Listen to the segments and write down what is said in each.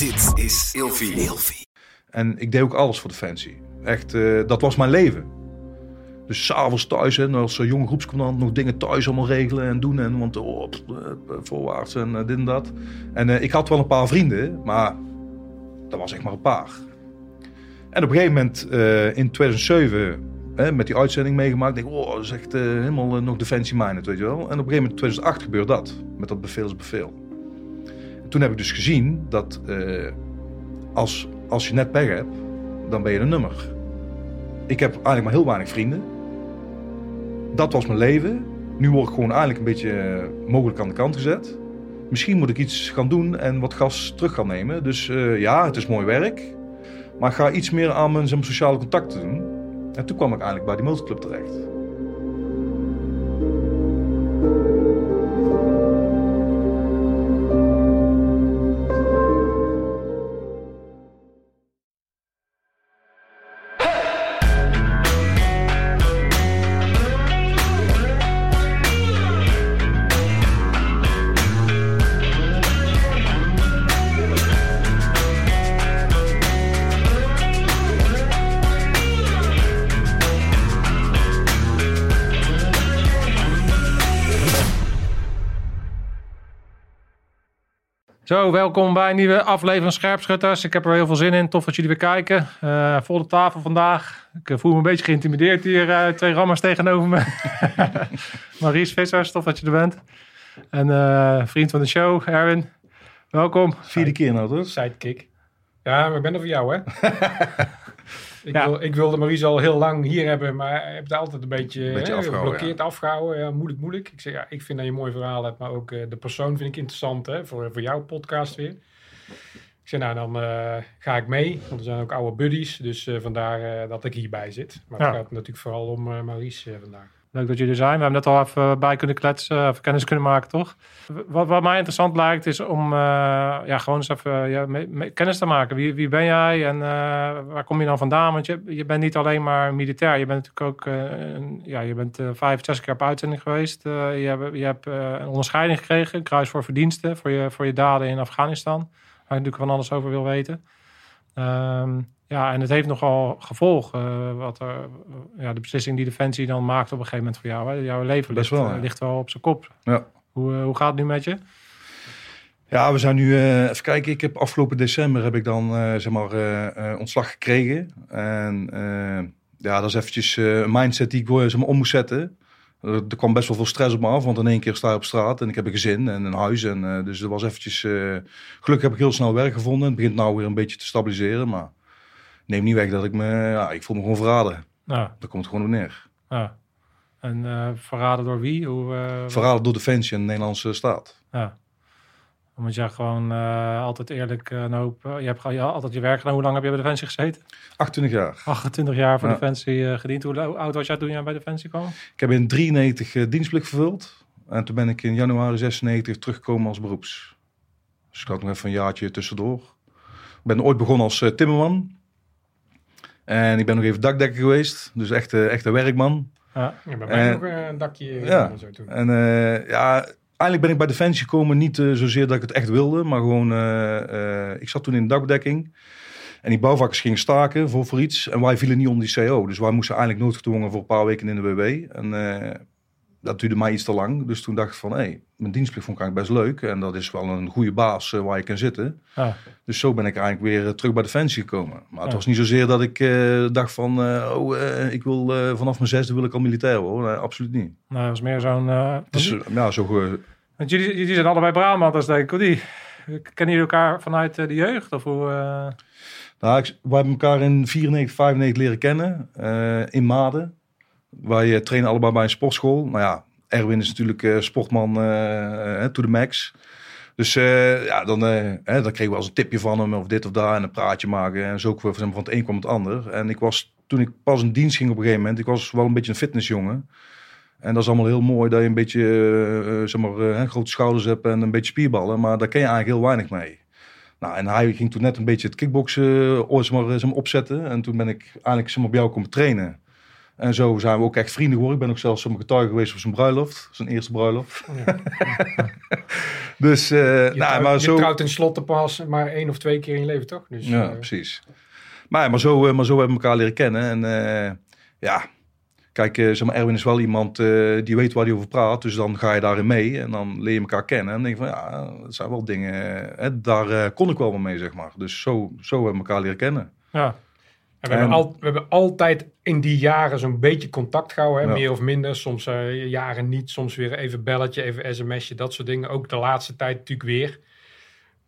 Dit is Ilfie. En ik deed ook alles voor Defensie. Echt, eh, dat was mijn leven. Dus s'avonds thuis, hè, als jonge groepscommandant, nog dingen thuis allemaal regelen en doen. En, want oh, pff, eh, voorwaarts en eh, dit en dat. En eh, ik had wel een paar vrienden, maar dat was echt maar een paar. En op een gegeven moment eh, in 2007, hè, met die uitzending meegemaakt, denk ik, oh, dat is echt eh, helemaal eh, nog Defensie minded, weet je wel. En op een gegeven moment in 2008 gebeurt dat, met dat bevelsbevel. En toen heb ik dus gezien dat eh, als, als je net pech hebt, dan ben je een nummer. Ik heb eigenlijk maar heel weinig vrienden. Dat was mijn leven. Nu word ik gewoon eigenlijk een beetje eh, mogelijk aan de kant gezet. Misschien moet ik iets gaan doen en wat gas terug gaan nemen. Dus eh, ja, het is mooi werk. Maar ik ga iets meer aan mijn sociale contacten doen. En toen kwam ik eigenlijk bij die motorclub terecht. Zo, welkom bij een nieuwe aflevering van Scherpschutters. Ik heb er heel veel zin in. Tof dat jullie weer kijken. Eh volle tafel vandaag. Ik eh, voel me een beetje geïntimideerd hier. eh, twee rammers tegenover me. Maries Vissers, tof dat je er bent. En eh, vriend van de show, Erwin. Welkom. Vierde keer nou toch? Sidekick. Ja, maar ik ben er voor jou, hè? ik, Ja. wil, ik wilde Maries al heel lang hier hebben, maar hij heeft het altijd een beetje, Beetje hè, geblokkeerd, afgehouden. Ja, moeilijk, moeilijk. Ik zeg, ja, ik vind dat je een mooi verhaal hebt, maar ook eh, de persoon vind ik interessant, hè, voor, voor jouw podcast weer. Ik zei, nou, dan eh, ga ik mee, want er zijn ook oude buddies, dus eh, vandaar eh, dat ik hierbij zit. Maar Ja. het gaat natuurlijk vooral om eh Maries eh, vandaag. Leuk dat jullie er zijn. We hebben net al even bij kunnen kletsen, even kennis kunnen maken, toch? Wat, wat mij interessant lijkt is om eh, ja, gewoon eens even ja, kennis te maken. Wie, wie ben jij en eh, waar kom je dan vandaan? Want je, je bent niet alleen maar militair. Je bent natuurlijk ook een- ja, je bent vijf, zes keer op uitzending geweest. Je hebt, je hebt een onderscheiding gekregen, kruis voor verdiensten, voor je, voor je daden in Afghanistan. Waar je natuurlijk van alles over wil weten. Ehm, ja, en het heeft nogal gevolgen. eh, wat er, ja, de beslissing die Defensie dan maakt op een gegeven moment voor jou. Hè? Jouw leven Best ligt, wel, eh, ja. ligt wel op zijn kop. Ja. Hoe, eh, hoe gaat het nu met je? Ja, we zijn nu, even kijken, ik heb afgelopen december heb ik dan zeg maar ontslag gekregen. En ja, dat is eventjes een mindset die ik zeg maar, om moest zetten. Er, er kwam best wel veel stress op me af, want in één keer sta je op straat en ik heb een gezin en een huis. En, dus dat was eventjes, gelukkig heb ik heel snel werk gevonden. Het begint nou weer een beetje te stabiliseren, maar neem niet weg dat ik me, ja, ik voel me gewoon verraden. Nou, Daar komt het gewoon op neer. ja. En eh, verraden door wie? Hoe, eh, Verraden door Defensie en de Nederlandse staat. Ja. Omdat jij gewoon eh, altijd eerlijk een hoop... je hebt je altijd je werk gedaan. Hoe lang heb je bij Defensie gezeten? 28 jaar. 28 jaar voor Ja. Defensie gediend. Hoe oud was jij toen jij bij Defensie kwam? Ik heb in 93 eh, dienstplicht vervuld. En toen ben ik in januari 96 teruggekomen als beroeps. Dus ik had nog even een jaartje tussendoor. Ik ben ooit begonnen als timmerman. En ik ben nog even dakdekker geweest. Dus echt, eh, echt een werkman. Ja. Ja, bij mij Eh, nog een dakje ja. en zo toen. En eh, ja, eigenlijk ben ik bij Defensie gekomen. Niet eh, zozeer dat ik het echt wilde. Maar gewoon, eh, eh, ik zat toen in de dakbedekking. En die bouwvakkers gingen staken voor, voor iets. En wij vielen niet onder die CO. Dus wij moesten eigenlijk noodgedwongen voor een paar weken in de WW. En eh, dat duurde mij iets te lang. Dus toen dacht ik van, hé, hey, mijn dienstplicht vond ik eigenlijk best leuk. En dat is wel een goede baas eh, waar je kan zitten. Ja. Dus zo ben ik eigenlijk weer eh, terug bij Defensie gekomen. Maar het was niet zozeer dat ik eh, dacht van, oh, ik wil vanaf mijn zesde wil ik al militair worden. Nee, absoluut niet. Nou, dat was meer zo'n... Dus ja, zo Want jullie, jullie zijn allebei Brabanters, denk ik. Of die? Kennen jullie elkaar vanuit de jeugd? Of hoe, Nou, ik, hebben elkaar in 94, 95 leren kennen. in Maden. Wij eh, trainen allebei bij een sportschool. Nou ja, Erwin is natuurlijk eh, sportman eh, to the max. Dus ja, dan, eh, hè, dan kregen we eens een tipje van hem of dit of dat en een praatje maken. En zo kwam van het een kwam het ander. En ik was, toen ik pas in dienst ging op een gegeven moment, ik was wel een beetje een fitnessjongen. En dat is allemaal heel mooi dat je een beetje zeg maar, grote schouders hebt en een beetje spierballen. Maar daar ken je eigenlijk heel weinig mee. Nou, en hij ging toen net een beetje het kickboksen zeg maar, zeg opzetten. En toen ben ik eigenlijk zeg bij jou komen trainen. En zo zijn we ook echt vrienden geworden. Ik ben ook zelfs zo'n getuige geweest op zijn bruiloft. Zijn eerste bruiloft. dus, eh, Je, nou, trouwt, maar je zo... trouwt tenslotte pas maar één of twee keer in je leven, toch? Dus, Ja, eh, precies. Maar, maar, zo, eh, maar zo hebben we elkaar leren kennen. En eh, ja, kijk, eh, zeg maar, Erwin is wel iemand eh, die weet waar hij over praat. Dus dan ga je daarin mee en dan leer je elkaar kennen. En dan denk je van, ja, dat zijn wel dingen, hè, daar kon ik wel wel mee, zeg maar. Dus zo, zo hebben we elkaar leren kennen. Ja, En we, hebben En- al, we hebben altijd in die jaren zo'n beetje contact gehouden, hè? Ja. meer of minder. Soms eh, jaren niet, soms weer even belletje, even sms'je, dat soort dingen. Ook de laatste tijd natuurlijk weer.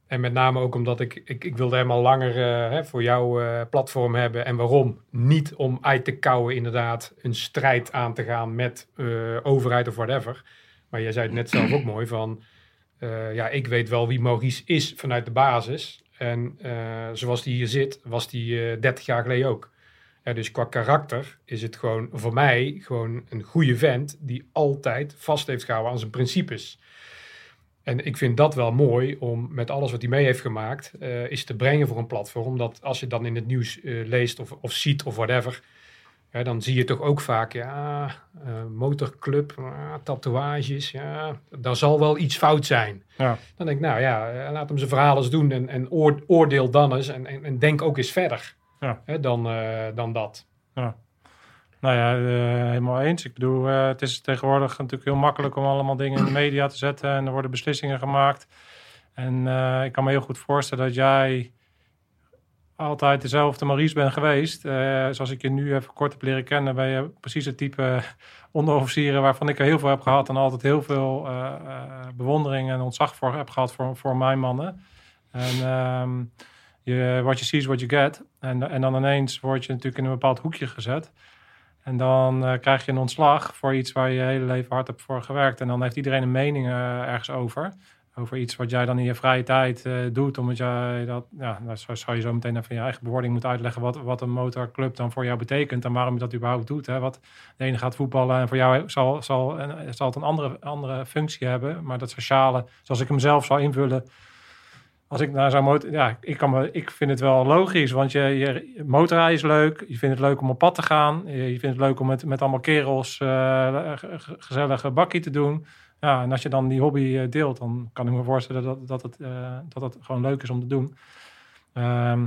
En met name ook omdat ik, ik, ik wilde helemaal langer eh, hè, voor jouw eh, platform hebben. En waarom? Niet om uit te kouwen inderdaad een strijd aan te gaan met overheid of whatever. Maar jij zei het net zelf ook mooi van... ja, ik weet wel wie Maurice is vanuit de basis. En eh, zoals die hier zit, was die eh 30 jaar geleden ook. Ja, dus qua karakter is het gewoon voor mij gewoon een goede vent die altijd vast heeft gehouden aan zijn principes. En ik vind dat wel mooi om met alles wat hij mee heeft gemaakt, eh, is te brengen voor een platform. Dat als je dan in het nieuws eh, leest of, of ziet of whatever, ja, dan zie je toch ook vaak, ja, eh, motorclub, ah, tatoeages, ja, daar zal wel iets fout zijn. ja. Dan denk ik, nou ja, eh, laat hem zijn verhaal eens doen en, en oor- oordeel dan eens en, en, en denk ook eens verder Ja. hè, dan, eh, dan dat. Nou ja, eh, helemaal eens. Ik bedoel, eh, het is tegenwoordig natuurlijk heel makkelijk om allemaal dingen in de media te zetten en er worden beslissingen gemaakt. En eh, ik kan me heel goed voorstellen dat jij altijd dezelfde Maurice bent geweest. Eh, zoals ik je nu even kort heb leren kennen, ben je precies het type onderofficieren waarvan ik er heel veel heb gehad en altijd heel veel eh, eh, bewondering en ontzag voor heb gehad voor, voor mijn mannen. En ehm, je, what you see is what you get. En, en dan ineens word je natuurlijk in een bepaald hoekje gezet. En dan krijg je een ontslag voor iets waar je je hele leven hard hebt voor gewerkt. En dan heeft iedereen een mening ergens over. Over iets wat jij dan in je vrije tijd eh, doet. Omdat jij dat, ja, dan zou, je zo meteen even je eigen bewoording moeten uitleggen. Wat, wat een motorclub dan voor jou betekent. En waarom je dat überhaupt doet. Hè? Wat, de ene gaat voetballen en voor jou zal, zal, zal het een andere, andere functie hebben. Maar dat sociale, zoals ik hem zelf zou invullen. Als ik naar zo'n motor... Ja, ik, kan me, ik vind het wel logisch. Want je, je motorrijden is leuk. Je vindt het leuk om op pad te gaan. Je, vindt het leuk om met, met allemaal kerels eh, ge- ge- gezellige bakkie te doen. Ja, en als je dan die hobby eh, deelt, dan kan ik me voorstellen dat, dat, het, eh, dat het gewoon leuk is om te doen. Ehm,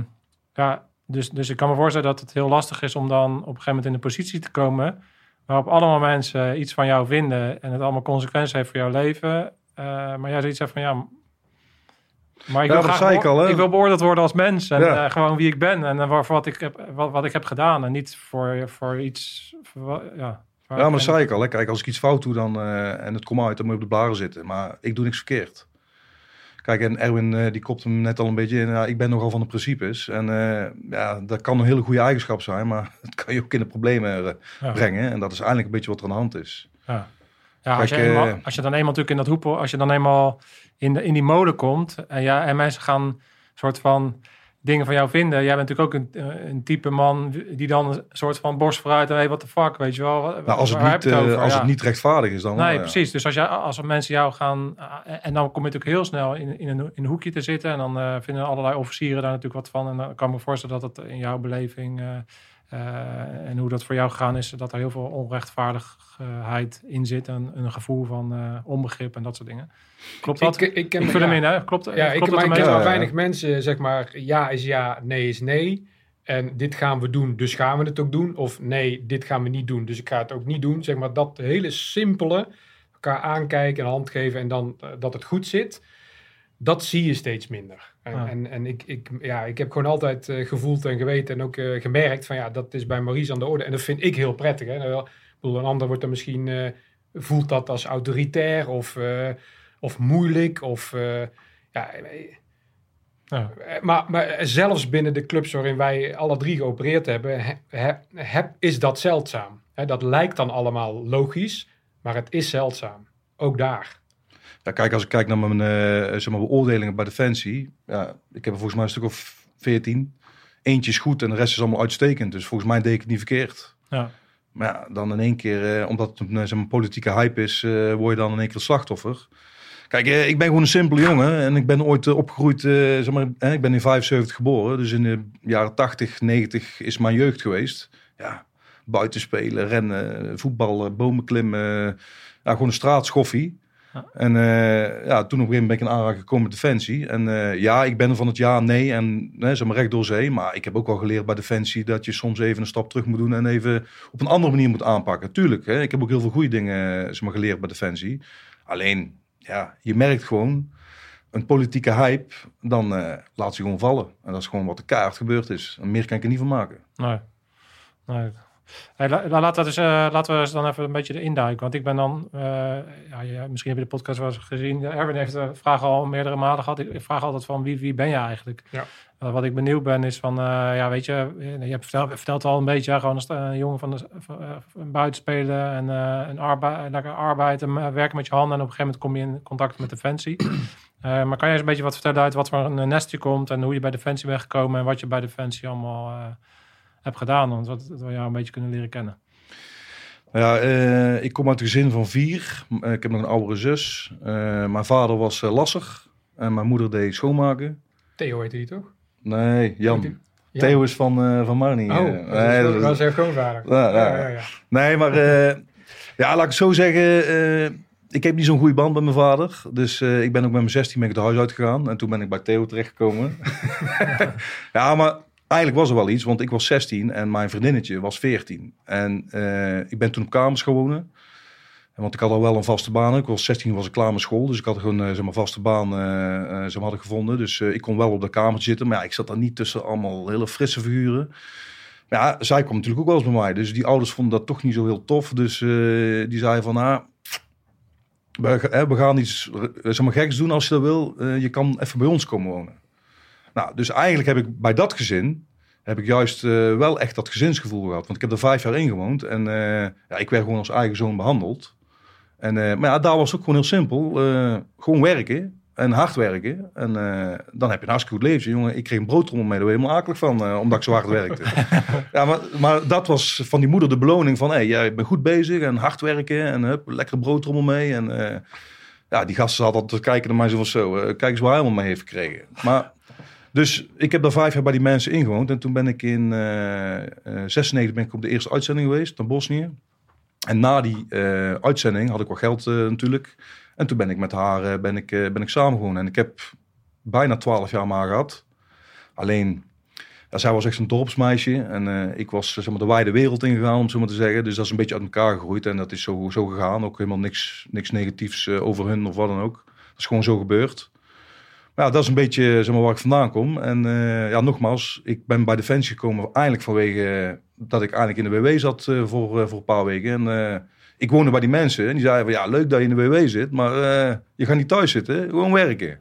ja, dus, dus ik kan me voorstellen dat het heel lastig is om dan op een gegeven moment in een positie te komen waarop allemaal mensen iets van jou vinden en het allemaal consequenties heeft voor jouw leven. Eh, maar jij zoiets hebt van ja. Maar ik Ja, wil, dat graag ik al, ik wil beoordeeld worden als mens en Ja. gewoon wie ik ben en eh, voor wat ik heb, wat, wat ik heb gedaan en niet voor, voor iets. voor ja, Ja, maar dat zei ik al. Hè. Kijk, als ik iets fout doe dan, eh, en het komt uit, dan moet je op de blaren zitten. Maar ik doe niks verkeerd. Kijk, en Erwin eh, die kopt hem net al een beetje in. Ja, ik ben nogal van de principes. En eh, ja, dat kan een hele goede eigenschap zijn, maar het kan je ook in de problemen Ja. brengen. En dat is eigenlijk een beetje wat er aan de hand is. Ja, ja als, je eenmaal- als je dan eenmaal natuurlijk in dat hoepel, als je dan eenmaal in, de, in die mode komt en, ja, en mensen gaan soort van dingen van jou vinden. Jij bent natuurlijk ook een, eh, een type man die dan een soort van borst vooruit en hey, what the fuck, weet je wel. Wa- Nou, als het, niet, het eh, over? als Ja. het niet rechtvaardig is, dan Nee, ja. precies. Dus als, jij, als mensen jou gaan... eh, en dan kom je natuurlijk heel snel in, in, een, in een hoekje te zitten. En dan eh, vinden allerlei officieren daar natuurlijk wat van. En dan kan ik me voorstellen dat het in jouw beleving... eh, eh, en hoe dat voor jou gegaan is... dat er heel veel onrechtvaardigheid in zit. En een gevoel van eh, onbegrip en dat soort dingen. Klopt dat? Ik, Ik, ik, ken- vul hem ja. in, hè? Klopt, Ja, klopt ik, dat maar ik ken ja. weinig mensen, zeg maar, ja is ja, nee is nee. En dit gaan we doen, dus gaan we het ook doen. Of nee, dit gaan we niet doen, dus ik ga het ook niet doen. Zeg maar dat hele simpele, elkaar aankijken en hand geven en dan eh, dat het goed zit. Dat zie je steeds minder. En, Ja. en, en ik, ik, ja, ik heb gewoon altijd eh, gevoeld en geweten en ook eh, gemerkt van ja, dat is bij Maurice aan de orde. En dat vind ik heel prettig. Hè. Nou, Ik bedoel, een ander wordt er misschien, eh, voelt dat als autoritair of, of moeilijk of... ja, Ja. Maar, maar zelfs binnen de clubs waarin wij alle drie geopereerd hebben, he- he- heb- is dat zeldzaam. Hè, dat lijkt dan allemaal logisch, maar het is zeldzaam. Ook daar. Ja, kijk, als ik kijk naar mijn eh, zeg maar, beoordelingen bij Defensie. Ja, ik heb er volgens mij een stuk of 14. Eentje is goed en de rest is allemaal uitstekend. Dus volgens mij deed ik het niet verkeerd. Ja. Maar ja, dan in één keer, eh, omdat het een eh, zeg maar, politieke hype is, word je dan in één keer het slachtoffer. Kijk, ik ben gewoon een simpele jongen en ik ben ooit opgegroeid, zeg maar, ik ben in 75 geboren. Dus in de jaren 80, 90 is mijn jeugd geweest. Ja, buiten spelen, rennen, voetballen, bomen klimmen. ja, gewoon een straatschoffie. En eh, ja, toen op een gegeven moment ben ik in aanraking gekomen met Defensie. En eh, ja, ik ben er van het ja, nee en nee, zeg maar recht door zee. Maar ik heb ook wel geleerd bij Defensie dat je soms even een stap terug moet doen en even op een andere manier moet aanpakken. Tuurlijk, hè, ik heb ook heel veel goede dingen zeg maar, geleerd bij Defensie. Alleen, ja, je merkt gewoon een politieke hype, dan eh, laat ze gewoon vallen. En dat is gewoon wat de kaart gebeurd is. En meer kan ik er niet van maken. Nee. nee. Hey, la- la- laten, we dus, eh, laten we eens dan even een beetje erin duiken. Want ik ben dan, eh, ja, ja, misschien heb je de podcast wel eens gezien. Erwin heeft de vraag al meerdere malen gehad. Ik, ik vraag altijd van wie, wie ben je eigenlijk? Ja. Eh, wat ik benieuwd ben is van, eh, ja, weet je, eh, je hebt verteld, vertelt al een beetje, gewoon een, jongen van de van, eh, een buitenspelen en eh, een arbeid, lekker arbeid en eh, werken met je handen. En op een gegeven moment kom je in contact met Defensie. Eh, maar kan jij eens een beetje wat vertellen uit wat voor een nest je komt en hoe je bij Defensie bent gekomen en wat je bij Defensie allemaal eh, hebt gedaan? Want dat we jou een beetje kunnen leren kennen. Ja, eh, ik kom uit een gezin van vier. Eh, ik heb nog een oudere zus. Eh, mijn vader was eh, lasser. En mijn moeder deed schoonmaken. Theo heette die toch? Nee, Jan. Ja. Theo is van, eh van Marnie. Oh, dat, nee, is, dat- dat was zijn schoonvader. Ja, ja. ja. Nee, maar eh, ja, laat ik het zo zeggen. eh, ik heb niet zo'n goede band met mijn vader. Dus eh, ik ben ook met mijn 16 ben ik het huis uitgegaan. En toen ben ik bij Theo terechtgekomen. ja, maar eigenlijk was er wel iets. Want ik was 16 en mijn vriendinnetje was 14. En eh, ik ben toen op kamers gaan wonen. En Want ik had al wel een vaste baan. Ik was 16, was ik klaar met school. Dus ik had gewoon eh, zeg maar, vaste baan eh, eh, zeg maar, had ik gevonden. Dus ik kon wel op de kamer zitten. Maar ja, ik zat daar niet tussen allemaal hele frisse figuren. Maar ja, zij kwam natuurlijk ook wel eens bij mij. Dus die ouders vonden dat toch niet zo heel tof. Dus die zeiden van, ah, we, we gaan iets zeg maar, geks doen als je dat wil. Je kan even bij ons komen wonen. Nou, dus eigenlijk heb ik bij dat gezin, heb ik juist eh, wel echt dat gezinsgevoel gehad. Want ik heb er vijf jaar in gewoond. En eh, ja, ik werd gewoon als eigen zoon behandeld. En, eh, maar ja, daar was het ook gewoon heel simpel. Gewoon werken en hard werken. En dan heb je een hartstikke goed leven. Jongen, ik kreeg een broodtrommel mee, daar ben helemaal akelig van, omdat ik zo hard werkte. ja, maar, maar dat was van die moeder de beloning van, hé, hey, jij bent goed bezig en hard werken en hup, lekker broodtrommel mee. En ja, die gasten zaten altijd te kijken naar mij zo van zo, kijk eens waar hij helemaal mee heeft gekregen. Maar, dus ik heb daar vijf jaar bij die mensen ingewoond. En toen ben ik in eh eh, 96 ben ik op de eerste uitzending geweest naar Bosnië. En na die eh, uitzending had ik wel geld eh, natuurlijk. En toen ben ik met haar eh, ben ik, eh, ben ik samengewoond. En ik heb bijna twaalf jaar maar gehad. Alleen, zij was echt een dorpsmeisje. En eh, ik was zeg maar, de wijde wereld ingegaan, om zo maar te zeggen. Dus dat is een beetje uit elkaar gegroeid. En dat is zo, zo gegaan. Ook helemaal niks, niks negatiefs eh, over hun of wat dan ook. Dat is gewoon zo gebeurd. Ja, dat is een beetje zeg maar, waar ik vandaan kom. En eh, ja, nogmaals, ik ben bij Defensie gekomen eigenlijk vanwege eh, dat ik eigenlijk in de WW zat eh, voor, voor een paar weken. En ik woonde bij die mensen en die zeiden van ja, leuk dat je in de WW zit, maar je gaat niet thuis zitten, gewoon werken.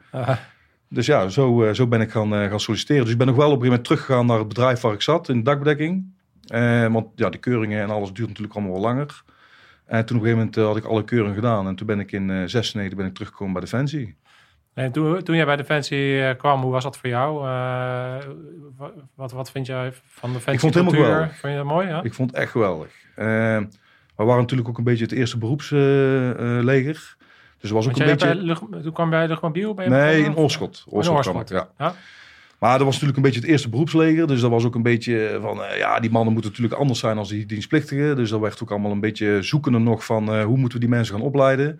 Dus ja, zo, zo ben ik gaan, gaan solliciteren. Dus ik ben nog wel op een gegeven moment teruggegaan naar het bedrijf waar ik zat, in de dakbedekking. Want ja, de keuringen en alles duurt natuurlijk allemaal wel langer. En toen op een gegeven moment had ik alle keuringen gedaan. En toen ben ik in eh 96 ben ik teruggekomen bij Defensie. En toen, toen jij bij Defensie eh, kwam, hoe was dat voor jou? Eh, wa- wat, wat vind jij van Defensie? Ik vond het helemaal geweldig. Vond je dat mooi, ja? Ik vond het echt geweldig. Eh, we waren natuurlijk ook een beetje het eerste beroepsleger. dus was ook een beetje... bij lucht, toen kwam jij bij Luchtmobiel? Je Nee, in Oorschot. In Oorschot ja. Ja. Maar dat was natuurlijk een beetje het eerste beroepsleger. Dus dat was ook een beetje van, ja, die mannen moeten natuurlijk anders zijn als die dienstplichtigen. Dus dat werd ook allemaal een beetje zoekende nog van, hoe moeten we die mensen gaan opleiden.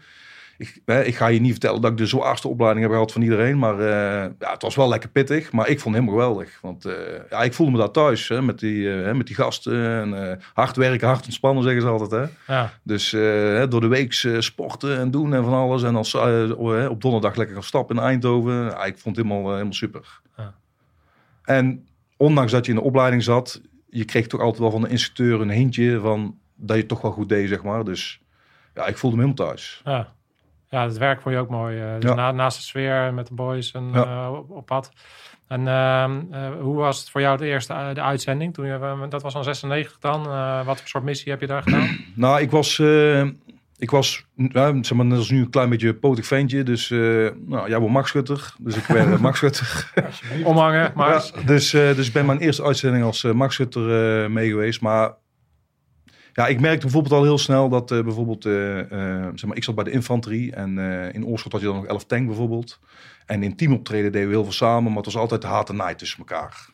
Ik, ik ga je niet vertellen dat ik de zwaarste opleiding heb gehad van iedereen. Maar eh, ja, het was wel lekker pittig. Maar ik vond het helemaal geweldig. Want eh, ja, ik voelde me daar thuis hè, met, die, eh, met die gasten. En, hard werken, hard ontspannen zeggen ze altijd. Hè. Ja. Dus door de week sporten en doen en van alles. En dan eh, op donderdag lekker gaan stappen in Eindhoven. Ja, ik vond het helemaal, helemaal super. Ja. En ondanks dat je in de opleiding zat, je kreeg toch altijd wel van de instructeur een hintje van dat je toch wel goed deed, zeg maar. Dus ja, ik voelde me helemaal thuis. Ja. Ja, het werk vond je ook mooi. dus Ja. na, naast de sfeer met de boys en, Ja. eh, op, op pad. En ehm, eh, hoe was het voor jou de eerste de uitzending? Toen je, dat was al 96 dan. Wat voor soort missie heb je daar gedaan? Nou, ik was, ik was zeg maar, net als nu een klein beetje potig ventje. Dus nou, jij wordt Maxschutter. Dus ik werd uh, Maxschutter. Omhangen, maar Ja, dus, dus ik ben mijn eerste uitzending als Maxschutter mee geweest. Maar ja, ik merkte bijvoorbeeld al heel snel dat eh, bijvoorbeeld, eh, eh, zeg maar, ik zat bij de infanterie en in Oorschot had je dan nog 11 tank bijvoorbeeld. En in teamoptreden deden we heel veel samen, maar het was altijd haat en nijd tussen elkaar.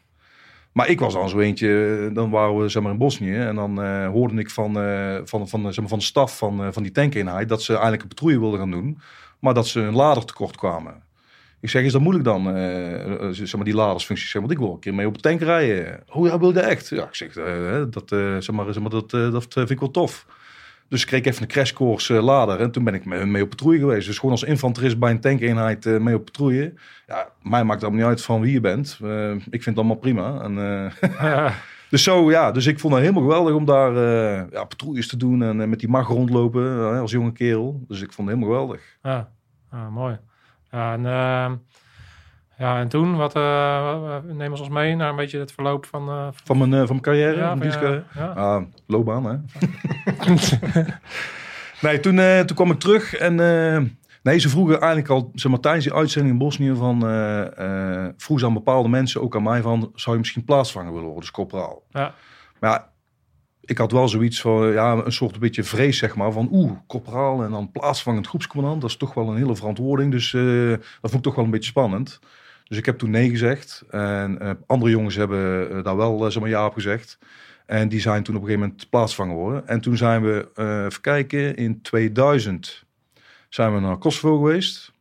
Maar ik was dan zo eentje, dan waren we zeg maar, in Bosnië. En dan hoorde ik van, van, van, zeg maar, van de staf van, van die tankeenheid dat ze eigenlijk een patrouille wilden gaan doen. Maar dat ze een lader tekort kwamen. Ik zeg, is dat moeilijk dan, eh, eh, zeg maar, die ladersfunctie? Zeg, want ik wil een keer mee op de tank rijden. Oh ja, wil je echt? Ja, ik zeg, eh, dat, zeg maar, zeg maar, dat, dat vind ik wel tof. Dus ik kreeg even een crashcourse lader. En toen ben ik mee, mee op patrouille geweest. Dus gewoon als infanterist bij een tankeenheid mee op patrouille. Ja, mij maakt het niet uit van wie je bent. Ik vind het allemaal prima. En, dus zo, ja. Dus ik vond het helemaal geweldig om daar ja, patrouilles te doen. En met die mag rondlopen als jonge kerel. Dus ik vond het helemaal geweldig. Ja, ja mooi. Ja, en, ehm, ja, en toen, wat, eh, neem ons mee naar een beetje het verloop van... eh, Van mijn, eh, van mijn carrière. ja, van ja. Ah, loopbaan, hè? nee, toen, toen kwam ik terug en... nee, ze vroegen eigenlijk al, zeg maar, tijdens die uitzending in Bosnië van... eh, vroegen ze aan bepaalde mensen, ook aan mij, van... Zou je misschien plaatsvanger willen worden, dus corporaal? Ja. Maar ja, ik had wel zoiets van, ja, een soort beetje vrees, zeg maar. Van, oeh, corporaal en dan plaatsvangend groepscommandant. Dat is toch wel een hele verantwoording. Dus eh, dat vond ik toch wel een beetje spannend. Dus ik heb toen nee gezegd. En eh, andere jongens hebben eh, daar wel zeg maar ja op gezegd. En die zijn toen op een gegeven moment plaatsvanger geworden. En toen zijn we, even kijken, in 2000 zijn we naar Kosovo geweest.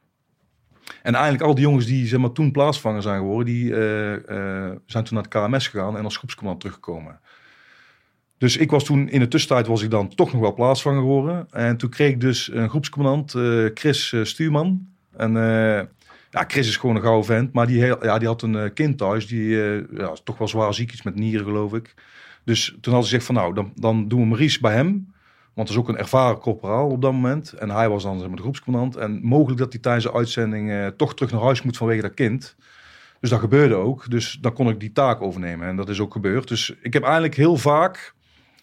En eigenlijk al die jongens die zeg maar, toen plaatsvanger zijn geworden, die zijn toen naar het KMS gegaan en als groepscommandant teruggekomen. Dus ik was toen, in de tussentijd was ik dan toch nog wel plaatsvanger geworden. En toen kreeg ik dus een groepscommandant, eh, Chris eh, Stuurman. En eh, ja, Chris is gewoon een gouden vent, maar die, heel, ja, die had een kind thuis. Die ja, is toch wel zwaar ziek, iets met nieren geloof ik. Dus toen had ze gezegd van nou, dan, dan doen we Maurice bij hem. Want dat is ook een ervaren corporaal op dat moment. En hij was dan zeg maar, de groepscommandant. En mogelijk dat hij tijdens de uitzending toch terug naar huis moet vanwege dat kind. Dus dat gebeurde ook. Dus dan kon ik die taak overnemen. En dat is ook gebeurd. Dus ik heb eigenlijk heel vaak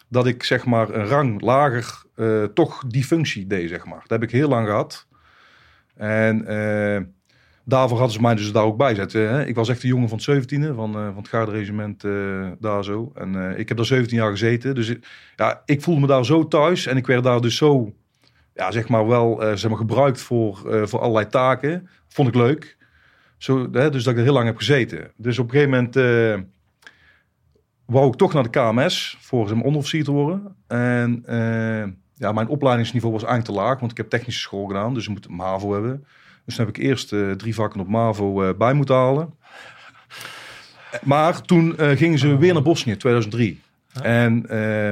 dat ik zeg maar een rang lager eh, toch die functie deed, zeg maar. Dat heb ik heel lang gehad. En eh, daarvoor hadden ze mij dus daar ook bij zetten. Hè. Ik was echt een jongen van het 17e, van, eh, van het Garderegiment daar zo. En ik heb daar 17 jaar gezeten. Dus ja, ik voelde me daar zo thuis. En ik werd daar dus zo, ja, zeg maar wel zeg maar gebruikt voor, voor allerlei taken. Vond ik leuk. Zo, hè, dus dat ik er heel lang heb gezeten. Dus op een gegeven moment... wou ik toch naar de KMS voor een onderofficier te worden. En eh, ja, mijn opleidingsniveau was eigenlijk te laag, want ik heb technische school gedaan, dus ik moet een MAVO hebben. Dus toen heb ik eerst eh, drie vakken op MAVO eh, bij moeten halen. Maar toen gingen ze weer naar Bosnië, 2003. En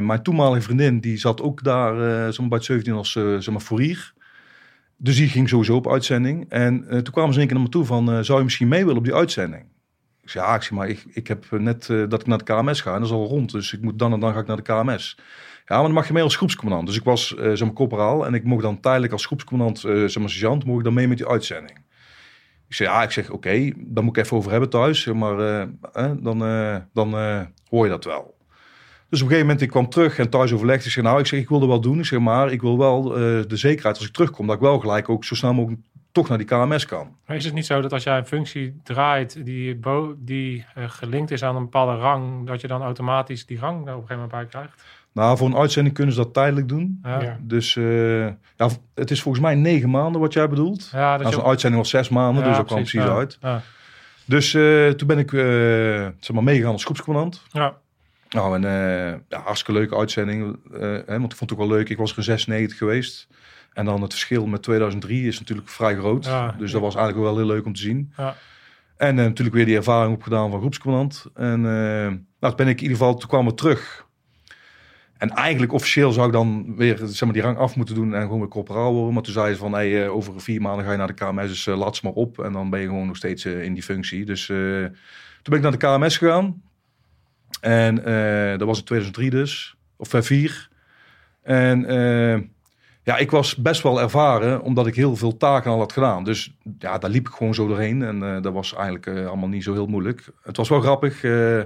mijn toenmalige vriendin, die zat ook daar eh zeg maar bij het 17 als zeg maar, fourier. Dus die ging sowieso op uitzending. En toen kwamen ze een keer naar me toe van, zou je misschien mee willen op die uitzending? Ik ja, ik, zeg maar, ik, ik heb net eh, dat ik naar de KMS ga en dat is al rond. Dus ik moet dan en dan ga ik naar de KMS. Ja, maar dan mag je mee als groepscommandant. Dus ik was eh zeg corporaal en ik mocht dan tijdelijk als groepscommandant, eh zeg maar sergeant, mocht ik dan mee met die uitzending. Ik zei, ja, ik zeg, oké, daar moet ik even over hebben thuis. Maar dan, dan hoor je dat wel. Dus op een gegeven moment, ik kwam terug en thuis overlegde. Ik zeg, nou, ik zeg, ik wil er wel doen. Zeg, maar ik wil wel de zekerheid als ik terugkom, dat ik wel gelijk ook zo snel mogelijk toch naar die KMS kan. Maar is het niet zo dat als jij een functie draait die, bo- die eh, gelinkt is aan een bepaalde rang, dat je dan automatisch die rang daar op een gegeven moment bij krijgt? Nou, voor een uitzending kunnen ze dat tijdelijk doen. Ja, ja. Ja. Dus eh, ja, het is volgens mij negen maanden wat jij bedoelt. dat Nou, uitzending was zes maanden, Ja, dus dat kwam precies ja. uit. Ja. Dus eh, toen ben ik eh, zeg maar, meegegaan als groepscommandant. Ja. Nou, en eh, ja, hartstikke leuke uitzending. eh, hè, want ik vond het ook wel leuk. Ik was er in 96 geweest. En dan het verschil met 2003 is natuurlijk vrij groot. Ja. dus dat was eigenlijk wel heel leuk om te zien. Ja. En eh, natuurlijk weer die ervaring opgedaan van groepscommandant. En eh, nou, toen ben ik in ieder geval, toen kwamen we terug. En eigenlijk officieel zou ik dan weer zeg maar, die rang af moeten doen en gewoon weer corporaal worden. Maar toen zei ze van, hey, eh, over vier maanden ga je naar de KMS, dus laat ze maar op. En dan ben je gewoon nog steeds in die functie. Dus toen ben ik naar de KMS gegaan. En dat was in 2003 dus, of uh, vier. En eh, ja, ik was best wel ervaren, omdat ik heel veel taken al had gedaan. Dus ja, daar liep ik gewoon zo doorheen. En eh, dat was eigenlijk eh, allemaal niet zo heel moeilijk. Het was wel grappig. eh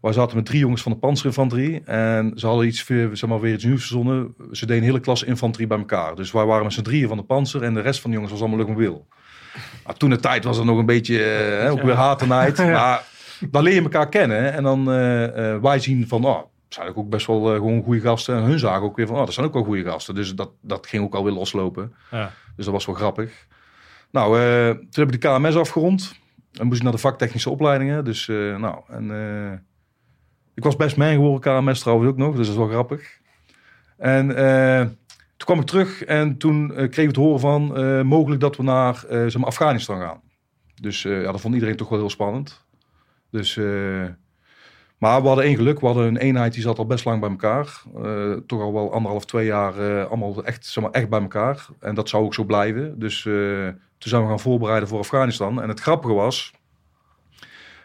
wij zaten met drie jongens van de panzerinfanterie. En ze hadden iets, zeg maar, weer iets nieuws verzonnen. Ze deden een hele klasse infanterie bij elkaar. Dus wij waren met z'n drieën van de panzer. En de rest van de jongens was allemaal luchtmobiel. Maar toen de tijd was er nog een beetje, ook weer haat en. Maar dan leer je elkaar kennen. En dan wij zien van, oh, zijn ook best wel eh, gewoon goede gasten. En hun zagen ook weer van, oh, dat zijn ook wel goede gasten. Dus dat, dat ging ook alweer loslopen. Ja. Dus dat was wel grappig. Nou, eh, toen heb ik de KMS afgerond. En moest ik naar de vaktechnische opleidingen. Dus, eh, nou, en Ik was best man geworden, KMS trouwens ook nog, dus dat is wel grappig. En toen kwam ik terug en toen kreeg ik het horen van mogelijk dat we naar zeg maar Afghanistan gaan. Dus ja, dat vond iedereen toch wel heel spannend. Dus, maar we hadden één geluk. We hadden een eenheid die zat al best lang bij elkaar. Eh, toch al wel anderhalf, twee jaar eh, allemaal echt, zeg maar, echt bij elkaar. En dat zou ook zo blijven. Dus eh, toen zijn we gaan voorbereiden voor Afghanistan. En het grappige was...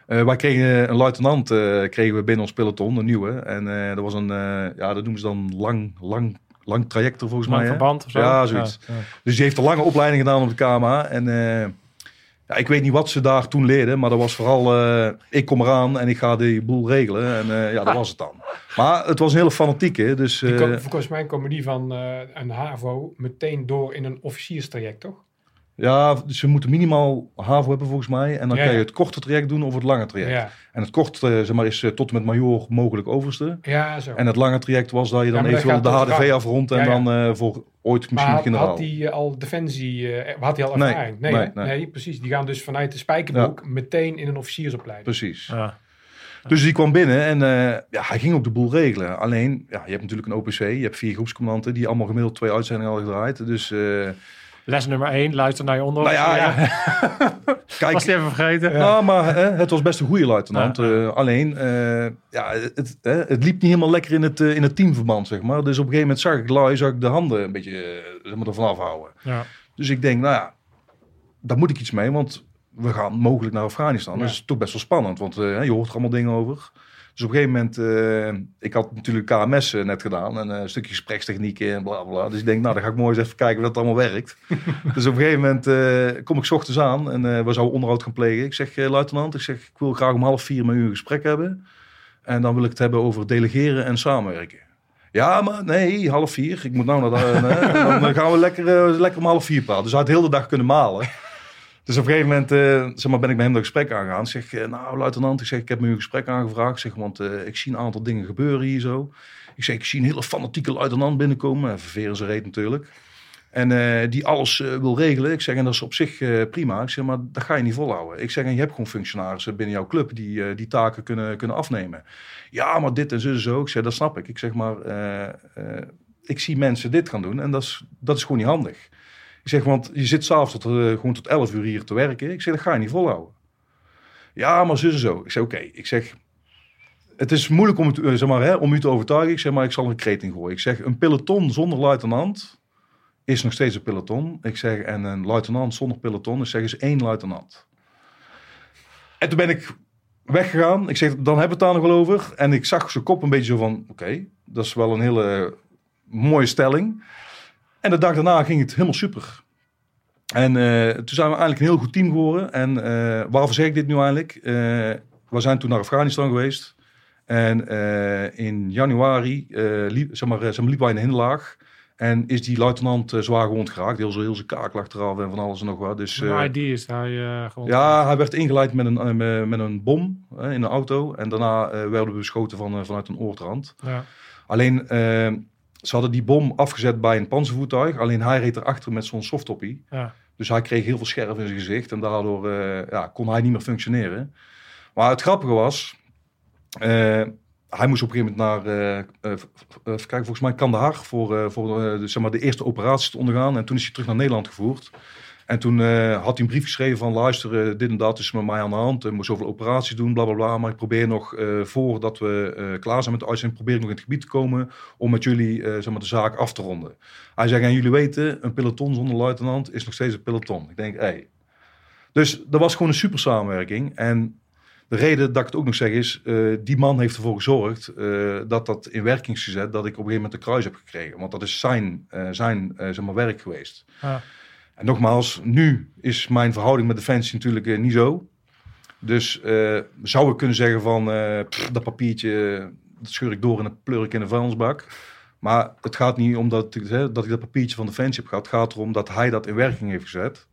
wij kregen een luitenant kregen we binnen ons peloton, een nieuwe. En dat was een, ja, dat noemen ze dan lang, lang, lang trajector volgens Lang mij. hè? verband of zo? Ja, zoiets. Ja, ja. Dus die heeft een lange opleiding gedaan op de KMA. En ja, ik weet niet wat ze daar toen leerden, maar dat was vooral, eh, ik kom eraan en ik ga die boel regelen. En eh, ja, dat was het dan. Maar het was een hele fanatieke, dus... Die ko- volgens mij komen die van eh, een HAVO meteen door in een officierstraject, toch? Ja, dus ze moeten minimaal HAVO hebben volgens mij. En dan Ja, kan je het korte traject doen of het lange traject. Ja, En het korte eh, zeg maar, is eh, tot en met major mogelijk overste. ja zo. En het lange traject was dat je dan maar dat eventueel de HDV afrondt en Ja, ja. dan eh, voor ooit maar misschien had, generaal. had hij al defensie, eh, had hij al ervaring? Nee, nee, nee. nee, precies. Die gaan dus vanuit de spijkerbroek meteen in een officiersopleiding. Precies. Ja. Dus die kwam binnen en eh, ja, hij ging ook de boel regelen. Alleen, ja, je hebt natuurlijk een OPC, je hebt vier groepscommandanten die allemaal gemiddeld twee uitzendingen hadden gedraaid. Dus eh, Les nummer 1, luister naar je onder. nou ja, ja. kijk, Was die even vergeten? nou, maar hè, het was best een goede luitenant. Eh, alleen, eh, ja, het, hè, het liep niet helemaal lekker in het, eh, in het teamverband, zeg maar. Dus op een gegeven moment zag ik lui, zag ik de handen een beetje zeg maar, ervan afhouden. Ja. Dus ik denk, nou ja, daar moet ik iets mee, want we gaan mogelijk naar Afghanistan. Ja. Dat is toch best wel spannend, want je hoort er allemaal dingen over. Dus op een gegeven moment, eh, ik had natuurlijk KMS eh, net gedaan en eh, een stukje gesprekstechniek en bla bla. Dus ik denk, nou dan ga ik mooi eens even kijken hoe dat allemaal werkt. dus op een gegeven moment kom ik 's ochtends aan en we zouden onderhoud gaan plegen. Ik zeg, luitenant, ik zeg, ik wil graag om half vier met u een gesprek hebben. En dan wil ik het hebben over delegeren en samenwerken. Ja, maar nee, half vier. Ik moet nou naar de, Dan gaan we lekker, lekker om half vier praten. Dus hij had heel de dag kunnen malen. Dus op een gegeven moment eh, zeg maar, ben ik met hem dat gesprek aangegaan. Ik zeg, eh, nou luitenant, ik, zeg, ik heb me een gesprek aangevraagd. Zeg, want eh, ik zie een aantal dingen gebeuren hier zo. Ik zeg, ik zie een hele fanatieke luitenant binnenkomen. En ververen ze reet natuurlijk. En die alles wil regelen. Ik zeg, en dat is op zich prima. Ik zeg, maar dat ga je niet volhouden. Ik zeg, en je hebt gewoon functionarissen binnen jouw club die die taken kunnen, kunnen afnemen. Ja, maar dit en zo zo. Ik zeg, dat snap ik. Ik zeg, maar ik zie mensen dit gaan doen en dat is, dat is gewoon niet handig. Ik zeg, want je zit s'avonds tot, eh, gewoon tot 11 uur hier te werken. Ik zeg, dat ga je niet volhouden. Ja, maar zo en zo. Ik zeg, oké. Ik zeg, het is moeilijk om, het, eh, zeg maar, hè, om u te overtuigen. Ik zeg, maar ik zal een kreet ingooien. Ik zeg, een peloton zonder luitenant is nog steeds een peloton. Ik zeg, en een luitenant zonder peloton is, zeg, is één luitenant. En toen ben ik weggegaan. Ik zeg, dan hebben we het daar nog wel over. En ik zag zijn kop een beetje zo van, oké, dat is wel een hele mooie stelling. En de dag daarna ging het helemaal super. En eh, toen zijn we eigenlijk een heel goed team geworden. En eh, waarvoor zeg ik dit nu eigenlijk? Eh, we zijn toen naar Afghanistan geweest. En in januari liep, zeg maar, zeg maar, liep wij in de hinderlaag. En is die luitenant zwaar gewond geraakt. Heel, heel zijn kaak lag eraf en van alles en nog wat. Dus, Een ID is hij gewoon. ja, hij werd ingeleid met een, met- een bom in een auto. En daarna werden we beschoten van, vanuit een oordrand. Ja. Alleen, ze hadden die bom afgezet bij een panzervoertuig. Alleen hij reed erachter met zo'n softtoppie. Ja. Dus hij kreeg heel veel scherf in zijn gezicht. En daardoor eh, ja, kon hij niet meer functioneren. Maar het grappige was... eh, hij moest op een gegeven moment naar, eh, kijken, volgens mij Kandahar voor, voor de, zeg maar, de eerste operatie te ondergaan. En toen is hij terug naar Nederland gevoerd. En toen eh, had hij een brief geschreven van luister, eh, dit en dat is met mij aan de hand. Ik moet zoveel operaties doen, bla bla bla. Maar ik probeer nog, eh, voordat we eh, klaar zijn met de uitzending, probeer ik nog in het gebied te komen om met jullie eh, zeg maar, de zaak af te ronden. Hij zegt, en jullie weten, een peloton zonder luitenant is nog steeds een peloton. Ik denk, hé. Hey. Dus dat was gewoon een super samenwerking. En de reden dat ik het ook nog zeg is, eh, die man heeft ervoor gezorgd eh, dat dat in werking is gezet, dat ik op een gegeven moment een kruis heb gekregen. Want dat is zijn, eh, zijn eh, zeg maar, werk geweest. Ja. En nogmaals, nu is mijn verhouding met Defensie natuurlijk eh, niet zo. Dus eh, zou ik kunnen zeggen van, eh, pff, dat papiertje, dat scheur ik door en dat pleur ik in de vuilnisbak. Maar het gaat niet om dat ik, hè, dat ik dat papiertje van Defensie heb gehad. Het gaat erom dat hij dat in werking heeft gezet.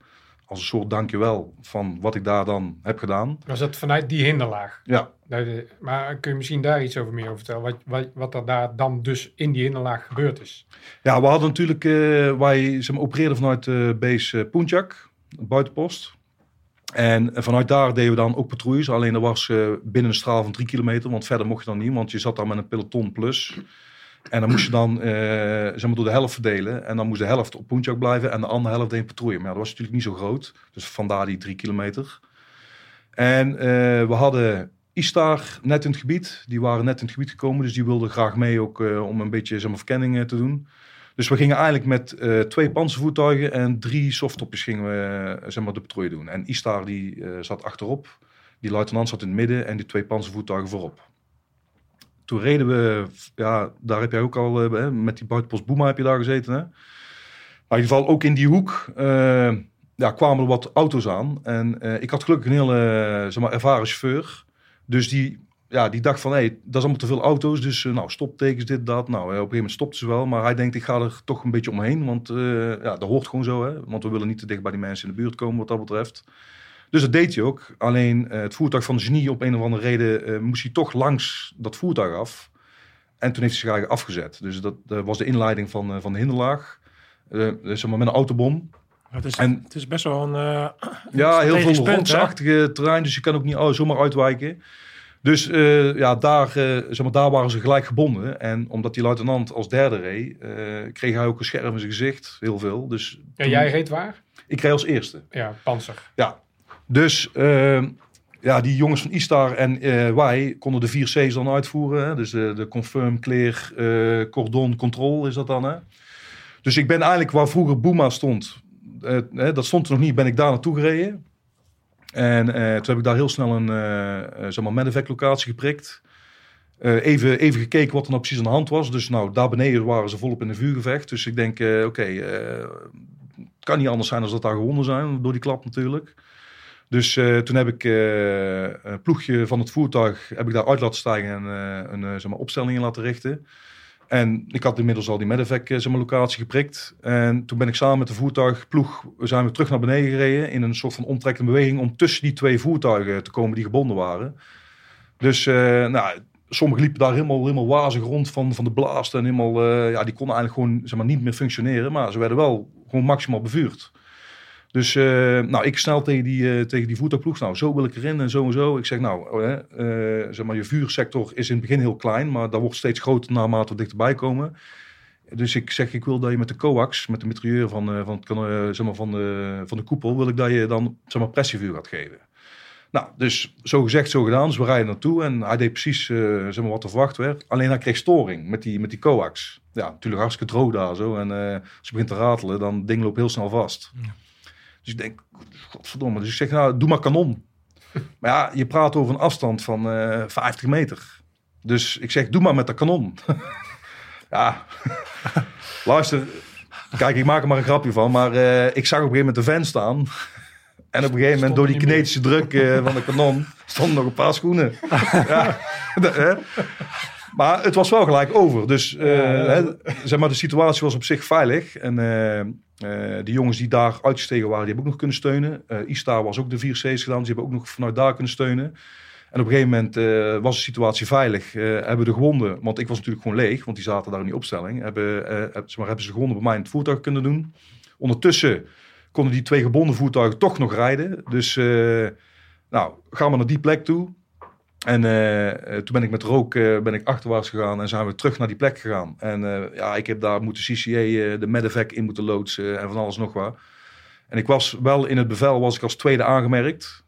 Als een soort dankjewel van wat ik daar dan heb gedaan. Was dat vanuit die hinderlaag? Ja, de- Maar kun je misschien daar iets over meer over vertellen? Wat, wat, wat er daar dan dus in die hinderlaag gebeurd is? Ja, we hadden natuurlijk, eh, wij zeg maar, opereerden vanuit de base eh, Punjak, buitenpost. En vanuit daar deden we dan ook patrouilles. Alleen dat was eh, binnen een straal van drie kilometer. Want verder mocht je dan niet. Want je zat daar met een peloton plus. En dan moest je dan eh, zeg maar door de helft verdelen. En dan moest de helft op Poentjak blijven. En de andere helft deed een patrouille. Maar dat was natuurlijk niet zo groot. Dus vandaar die drie kilometer. En eh, we hadden Istar net in het gebied. Die waren net in het gebied gekomen. Dus die wilden graag mee ook eh, om een beetje zeg verkenning eh, te doen. Dus we gingen eigenlijk met eh, twee panzervoertuigen en drie softtopjes gingen we zeg maar, de patrouille doen. En Istar die zat achterop. Die luitenant zat in het midden en die twee panzervoertuigen voorop. Toen reden we, ja, daar heb jij ook al, met die buitenpost Boema heb je daar gezeten. Hè? Maar in ieder geval ook in die hoek ja, kwamen er wat auto's aan. En ik had gelukkig een hele zeg maar, ervaren chauffeur. Dus die, ja, die dacht van, hé, dat is allemaal te veel auto's. Dus eh, nou, stoptekens, dit, dat. Nou, eh, op een gegeven moment stopte ze wel. Maar hij denkt, ik ga er toch een beetje omheen. Want eh, ja, dat hoort gewoon zo. Hè? Want we willen niet te dicht bij die mensen in de buurt komen wat dat betreft. Dus dat deed hij ook. Alleen het voertuig van de genie op een of andere reden moest hij toch langs dat voertuig af. En toen heeft hij zich eigenlijk afgezet. Dus dat was de inleiding van, van de hinderlaag. Zeg maar met een autobom. Het is, En- het is best wel een... eh, Ja, heel veel punt, rotsachtige terrein, dus je kan ook niet zomaar uitwijken. Dus eh, ja, daar, eh, zeg maar, daar waren ze gelijk gebonden. En omdat die luitenant als derde reed, eh, kreeg hij ook een scherm in zijn gezicht. Heel veel. Dus Ja, toen- jij reed waar? ik reed als eerste. Ja, Panzer. Ja, dus eh, ja, die jongens van Istar en eh, wij konden de vier C's dan uitvoeren. Hè? Dus de, de confirm, clear, eh, cordon, control is dat dan. Hè? Dus ik ben eigenlijk waar vroeger Boema stond, eh, hè, dat stond er nog niet, ben ik daar naartoe gereden. En eh, toen heb ik daar heel snel een eh eh, zeg maar medevac locatie geprikt. Eh, even, even gekeken wat er nou precies aan de hand was. Dus nou, daar beneden waren ze volop in een vuurgevecht. Dus ik denk, eh, oké, eh, het kan niet anders zijn dan dat daar gewonnen zijn, door die klap natuurlijk. Dus eh, toen heb ik eh, een ploegje van het voertuig heb ik daar uit laten stijgen en eh, een eh, zeg maar, opstelling in laten richten. En ik had inmiddels al die medevac eh, zeg maar, locatie geprikt. En toen ben ik samen met de voertuigploeg zijn we terug naar beneden gereden in een soort van omtrekkende beweging om tussen die twee voertuigen te komen die gebonden waren. Dus eh, nou, sommigen liepen daar helemaal, helemaal wazig rond van, van de blaast en helemaal, eh, ja, die konden eigenlijk gewoon zeg maar, niet meer functioneren. Maar ze werden wel gewoon maximaal bevuurd. Dus eh, nou, ik snel tegen die, eh, tegen die voertuigploeg. Nou, zo wil ik erin en zo en zo. Ik zeg nou, oh, eh, zeg maar, je vuursector is in het begin heel klein, maar dat wordt steeds groter naarmate we dichterbij komen. Dus ik zeg, ik wil dat je met de coax, met de mitrailleur van, van, zeg maar, van, de, van de koepel, wil ik dat je dan zeg maar, pressievuur gaat geven. Nou, dus zo gezegd, zo gedaan. Dus we rijden naartoe en hij deed precies zeg maar, wat er verwacht werd. Alleen hij kreeg storing met die, met die coax. Ja, natuurlijk hartstikke droog daar zo. En eh, als je begint te ratelen, dan ding loopt heel snel vast. Dus ik denk, godverdomme. Dus ik zeg, nou, doe maar kanon. maar ja, je praat over een afstand van eh 50 meter. Dus ik zeg, doe maar met de kanon. ja, luister. Kijk, ik maak er maar een grapje van. Maar eh, ik zag op een gegeven moment de vent staan. En op een gegeven moment, door die kinetische druk eh, van de kanon, stonden nog een paar schoenen. ja. Maar het was wel gelijk over. Dus eh, hè, zeg maar, de situatie was op zich veilig. En eh, de jongens die daar uitgestegen waren, die hebben ook nog kunnen steunen. Eh Istar was ook de 4 C's gedaan. Dus die hebben ook nog vanuit daar kunnen steunen. En op een gegeven moment was de situatie veilig. Eh, hebben de gewonden, want ik was natuurlijk gewoon leeg, want die zaten daar in die opstelling. Hebben, heb- zeg maar, hebben ze de gewonden bij mij in het voertuig kunnen doen. Ondertussen konden die twee gebonden voertuigen toch nog rijden. Dus nou, gaan we naar die plek toe. En eh, eh, toen ben ik met rook eh, ben ik achterwaarts gegaan en zijn we terug naar die plek gegaan. En ja, ik heb daar moeten CCA de medevac in moeten loodsen en van alles nog wat. En ik was wel in het bevel, was ik als tweede aangemerkt.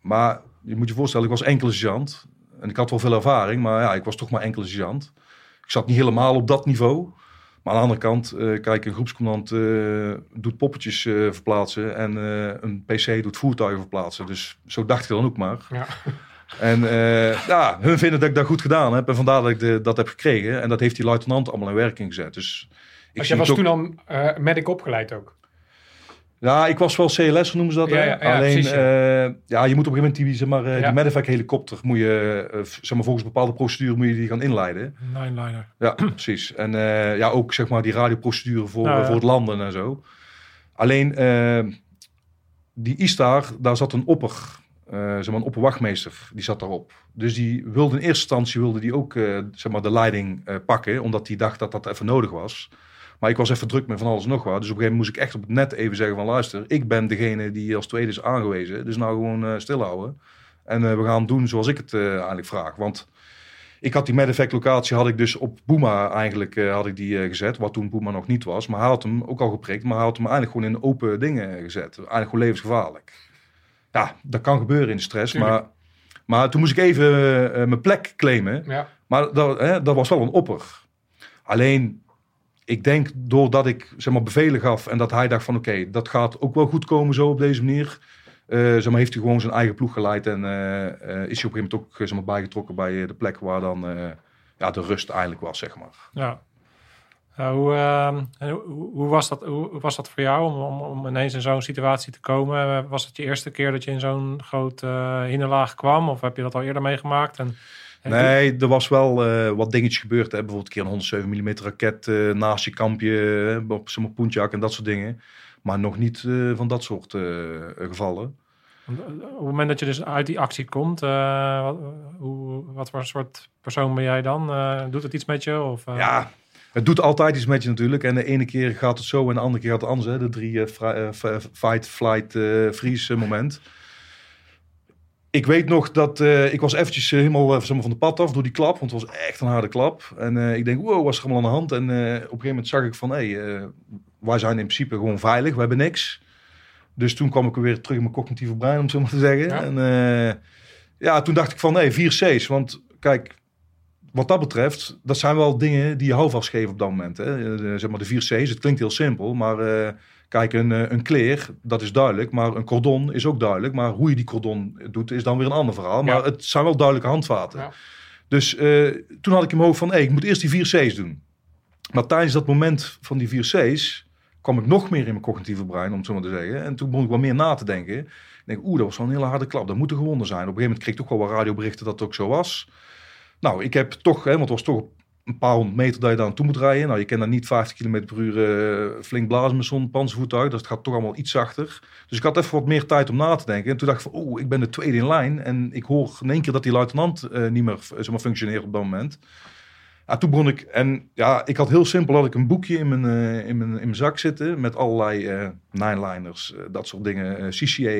Maar je moet je voorstellen, ik was enkele sergeant. En ik had wel veel ervaring, maar ja, ik was toch maar enkele sergeant. Ik zat niet helemaal op dat niveau. Maar aan de andere kant, kijk, een groepscommandant doet poppetjes verplaatsen en een PC doet voertuigen verplaatsen. Dus zo dacht ik dan ook maar. Ja. En eh, ja, hun vinden dat ik dat goed gedaan heb en vandaar dat ik de, dat heb gekregen. En dat heeft die luitenant allemaal in werking gezet. Dus ik jij was ook- toen al eh, medic opgeleid ook. Ja, ik was wel CLS, noemen ze dat. Ja, hè? ja, ja, Alleen, precies, ja. ja, je moet op een gegeven moment die, zeg maar, eh, Ja. die medevac helikopter, moet je, eh, zeg maar, volgens een bepaalde procedure moet je die gaan inleiden. Nine-liner. Ja, precies. En eh, ja, ook zeg maar die radioprocedure voor, Nou, voor het landen en zo. Alleen eh, die Istar, daar zat een opper, eh, zeg maar een opperwachtmeester, die zat daarop. Dus die wilde in eerste instantie wilde die ook eh, zeg maar de leiding eh, pakken, omdat hij dacht dat dat even nodig was. Maar ik was even druk met van alles nog wat. Dus op een gegeven moment moest ik echt op het net even zeggen van luister, ik ben degene die als tweede is aangewezen. Dus nou gewoon eh, stilhouden. En eh, we gaan doen zoals ik het eh, eigenlijk vraag. Want ik had die Medeffect locatie had ik dus op Boema eigenlijk eh, had ik die eh, gezet. Wat toen Boema nog niet was. Maar hij had hem ook al geprikt. Maar hij had hem eigenlijk gewoon in open dingen gezet. Eigenlijk gewoon levensgevaarlijk. Ja, dat kan gebeuren in de stress. Tuurlijk. Maar, maar toen moest ik even eh, mijn plek claimen. Ja, Maar dat, hè, dat was wel een opper. Alleen, ik denk doordat ik zeg maar, bevelen gaf en dat hij dacht van oké, dat gaat ook wel goed komen zo op deze manier. Eh, zeg maar, heeft hij gewoon zijn eigen ploeg geleid en eh, is hij op een gegeven moment ook zeg maar, bijgetrokken bij de plek waar dan ja, de rust eigenlijk was, zeg maar. Ja. Ja, hoe, hoe, hoe, was dat, hoe was dat voor jou om, om, om ineens in zo'n situatie te komen? Eh, Was het je eerste keer dat je in zo'n groot eh hinderlaag kwam? Of heb je dat al eerder meegemaakt? En, en Nee, er was wel wat dingetjes gebeurd. Hè. Bijvoorbeeld een keer een 107 mm raket naast je kampje op maar, Poentjak en dat soort dingen. Maar nog niet van dat soort gevallen. Op het moment dat je dus uit die actie komt, wat, hoe, wat voor soort persoon ben jij dan? Doet het iets met je? Of, Ja, het doet altijd iets met je natuurlijk. En de ene keer gaat het zo en de andere keer gaat het anders. Hè. De drie eh, eh, f- fight, flight, eh, freeze eh, moment. Ik weet nog dat eh, ik was eventjes eh, helemaal eh, van de pad af door die klap. Want het was echt een harde klap. En eh, ik denk, wow, was er allemaal aan de hand? En eh, op een gegeven moment zag ik van, hé, hey, eh, wij zijn in principe gewoon veilig. We hebben niks. Dus toen kwam ik weer terug in mijn cognitieve brein, om het zo maar te zeggen. Ja. En eh, ja, toen dacht ik van, nee, vier C's. Want kijk, wat dat betreft, dat zijn wel dingen die je houvast geven op dat moment. Hè. Eh, zeg maar de vier C's, het klinkt heel simpel, maar eh, kijk, een, eh, een kleer, dat is duidelijk. Maar een cordon is ook duidelijk. Maar hoe je die cordon doet, is dan weer een ander verhaal. Maar Ja. het zijn wel duidelijke handvaten. Ja. Dus toen had ik in mijn hoofd van, hey, ik moet eerst die vier C's doen. Maar tijdens dat moment van die vier C's kwam ik nog meer in mijn cognitieve brein, om het zo maar te zeggen. En toen begon ik wat meer na te denken. Ik denk, oeh, dat was wel een hele harde klap. Dat moet er gewonnen zijn. Op een gegeven moment kreeg ik toch wel wat radioberichten dat het ook zo was. Nou, ik heb toch, hè, want het was toch een paar honderd meter dat je daar naartoe moet rijden. Nou, je kan daar niet 50 km per uur eh, flink blazen met zo'n panzervoertuig. Dus het gaat toch allemaal iets zachter. Dus ik had even wat meer tijd om na te denken. En toen dacht ik van, oeh, ik ben de tweede in lijn. En ik hoor in één keer dat die luitenant eh, niet meer eh, zeg maar, functioneert op dat moment. Ja, toen begon ik, en ja, ik had heel simpel had ik een boekje in mijn, in mijn, in mijn zak zitten met allerlei eh nine-liners, dat soort dingen, CCA.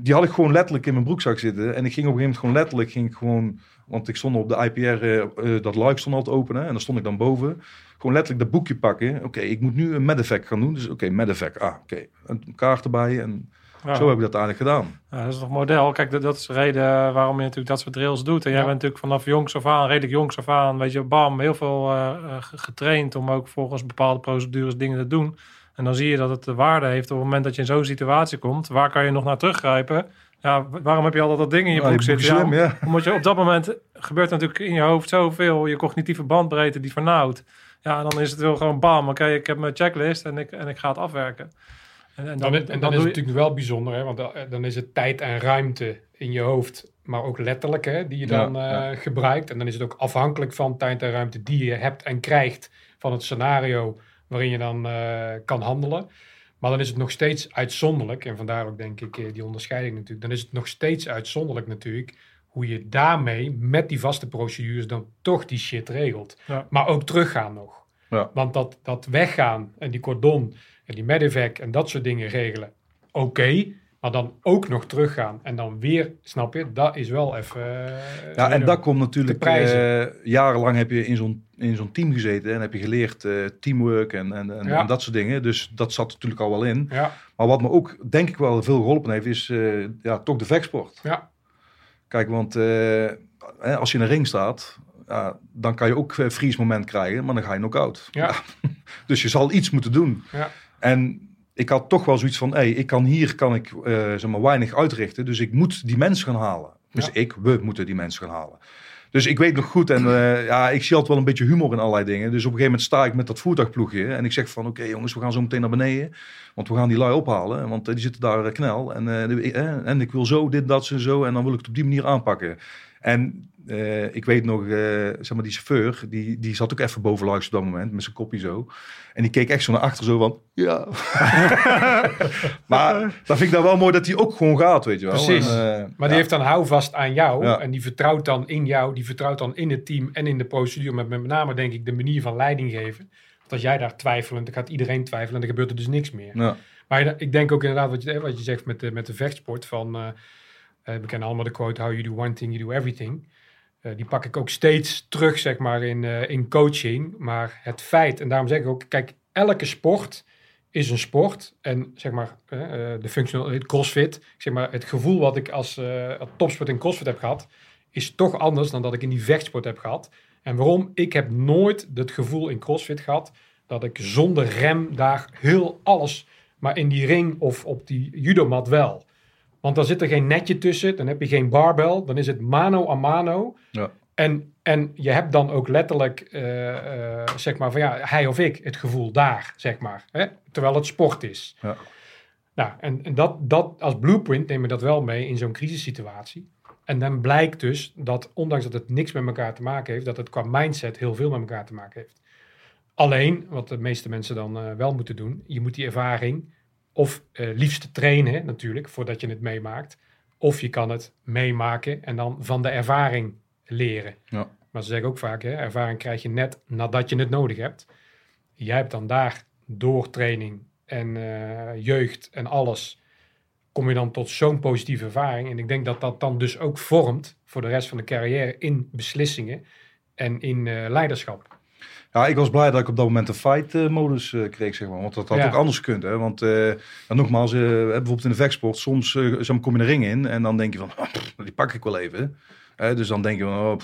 die had ik gewoon letterlijk in mijn broekzak zitten. En ik ging op een gegeven moment gewoon letterlijk, ging ik gewoon, want ik stond op de IPR, eh, eh, dat luik stond al te openen. En dan stond ik dan boven. Gewoon letterlijk dat boekje pakken. Oké, ik moet nu een medevac gaan doen. Dus oké, medevac. Ah, oké. Een kaart erbij. En ja. zo heb ik dat eigenlijk gedaan. Ja, dat is toch model. Kijk, dat, dat is de reden waarom je natuurlijk dat soort drills doet. En jij Ja. bent natuurlijk vanaf jongs af aan, redelijk jongs af aan, weet je, bam, heel veel eh, ge- getraind om ook volgens bepaalde procedures dingen te doen. En dan zie je dat het de waarde heeft op het moment dat je in zo'n situatie komt. Waar kan je nog naar teruggrijpen? Ja, wa- waarom heb je altijd dat ding in je broek boek zitten? slim, ja. Omdat je op dat moment gebeurt natuurlijk in je hoofd zoveel, je cognitieve bandbreedte die vernauwt. Ja, en dan is het wel gewoon bam, oké, ik heb mijn checklist en ik, en ik ga het afwerken. En, en Dan, dan, en dan, dan is het je- natuurlijk wel bijzonder, hè? want dan, dan is het tijd en ruimte in je hoofd, maar ook letterlijk, hè, die je dan eh, ja. gebruikt. En dan is het ook afhankelijk van tijd en ruimte die je hebt en krijgt van het scenario waarin je dan eh, kan handelen. Maar dan is het nog steeds uitzonderlijk, en vandaar ook denk ik eh, die onderscheiding natuurlijk, dan is het nog steeds uitzonderlijk natuurlijk hoe je daarmee met die vaste procedures dan toch die shit regelt. Ja. Maar ook teruggaan nog. Ja. Want dat, dat weggaan en die cordon en die medevac en dat soort dingen regelen, oké. maar dan ook nog teruggaan en dan weer, snap je, dat is wel even... eh, Ja, en winnen. dat komt natuurlijk. eh, jarenlang heb je in zo'n, in zo'n team gezeten en heb je geleerd eh, teamwork en, en, en, Ja. en dat soort dingen. Dus dat zat natuurlijk al wel in. Ja, Maar wat me ook denk ik wel veel geholpen heeft, is eh, ja, toch de vechtsport. ja, Kijk, want eh, als je in een ring staat, ja, dan kan je ook een freeze moment krijgen, maar dan ga je knock-out. ja, Dus je zal iets moeten doen. ja. En ik had toch wel zoiets van, hey, ik kan hier kan ik, zeg maar, weinig uitrichten, dus ik moet die mensen gaan halen. Dus ik, we moeten die mensen gaan halen. Dus ik weet nog goed, en eh, ja, ik zie altijd wel een beetje humor in allerlei dingen. Dus op een gegeven moment sta ik met dat voertuigploegje en ik zeg van, oké jongens, we gaan zo meteen naar beneden. Want we gaan die lui ophalen, want eh, die zitten daar eh, knel. En, en ik wil zo, dit, dat en zo, en dan wil ik het op die manier aanpakken. En eh, ik weet nog, eh, zeg maar, die chauffeur, die, die zat ook even boven langs op dat moment, met zijn kopje zo. En die keek echt zo naar achter, zo van, ja. maar dat vind ik dan wel mooi dat hij ook gewoon gaat, weet je wel. Precies. En, eh, Maar ja. die heeft dan houvast aan jou Ja. en die vertrouwt dan in jou, die vertrouwt dan in het team en in de procedure, met met name denk ik de manier van leiding geven. Want als jij daar twijfelt, dan gaat iedereen twijfelen en dan gebeurt er dus niks meer. Ja. Maar ik denk ook inderdaad wat je, wat je zegt met de, met de vechtsport van... eh, we kennen allemaal de quote, how you do one thing, you do everything. Eh, die pak ik ook steeds terug, zeg maar, in, eh, in coaching. Maar het feit, en daarom zeg ik ook, kijk, elke sport is een sport. En zeg maar, de functional, crossfit, zeg maar, het gevoel wat ik als, als topsport in crossfit heb gehad, is toch anders dan dat ik in die vechtsport heb gehad. En waarom? Ik heb nooit het gevoel in crossfit gehad dat ik zonder rem daar heel alles, maar in die ring of op die judomat wel. Want dan zit er geen netje tussen, dan heb je geen barbel, dan is het mano a mano. Ja. En, en je hebt dan ook letterlijk, eh, eh, zeg maar, van ja, hij of ik, het gevoel daar, zeg maar. Hè? Terwijl het sport is. Ja. Nou, en, en dat, dat als blueprint nemen we dat wel mee in zo'n crisissituatie. En dan blijkt dus dat, ondanks dat het niks met elkaar te maken heeft, dat het qua mindset heel veel met elkaar te maken heeft. Alleen, wat de meeste mensen dan eh, wel moeten doen, je moet die ervaring of eh, liefst trainen natuurlijk, voordat je het meemaakt. Of je kan het meemaken en dan van de ervaring leren. Ja. Maar ze zeggen ook vaak, hè, ervaring krijg je net nadat je het nodig hebt. Jij hebt dan daar door training en eh, jeugd en alles, kom je dan tot zo'n positieve ervaring. En ik denk dat dat dan dus ook vormt voor de rest van de carrière in beslissingen en in eh, leiderschap. Ja, ik was blij dat ik op dat moment een fight-modus eh, kreeg, zeg maar. Want dat had Ja. ook anders gekund, hè. Want ja, nogmaals, eh, bijvoorbeeld in de vechtsport, soms maar, kom je de ring in en dan denk je van, "Ah, pff, die pak ik wel even. Hè, dus dan denk je van, oh,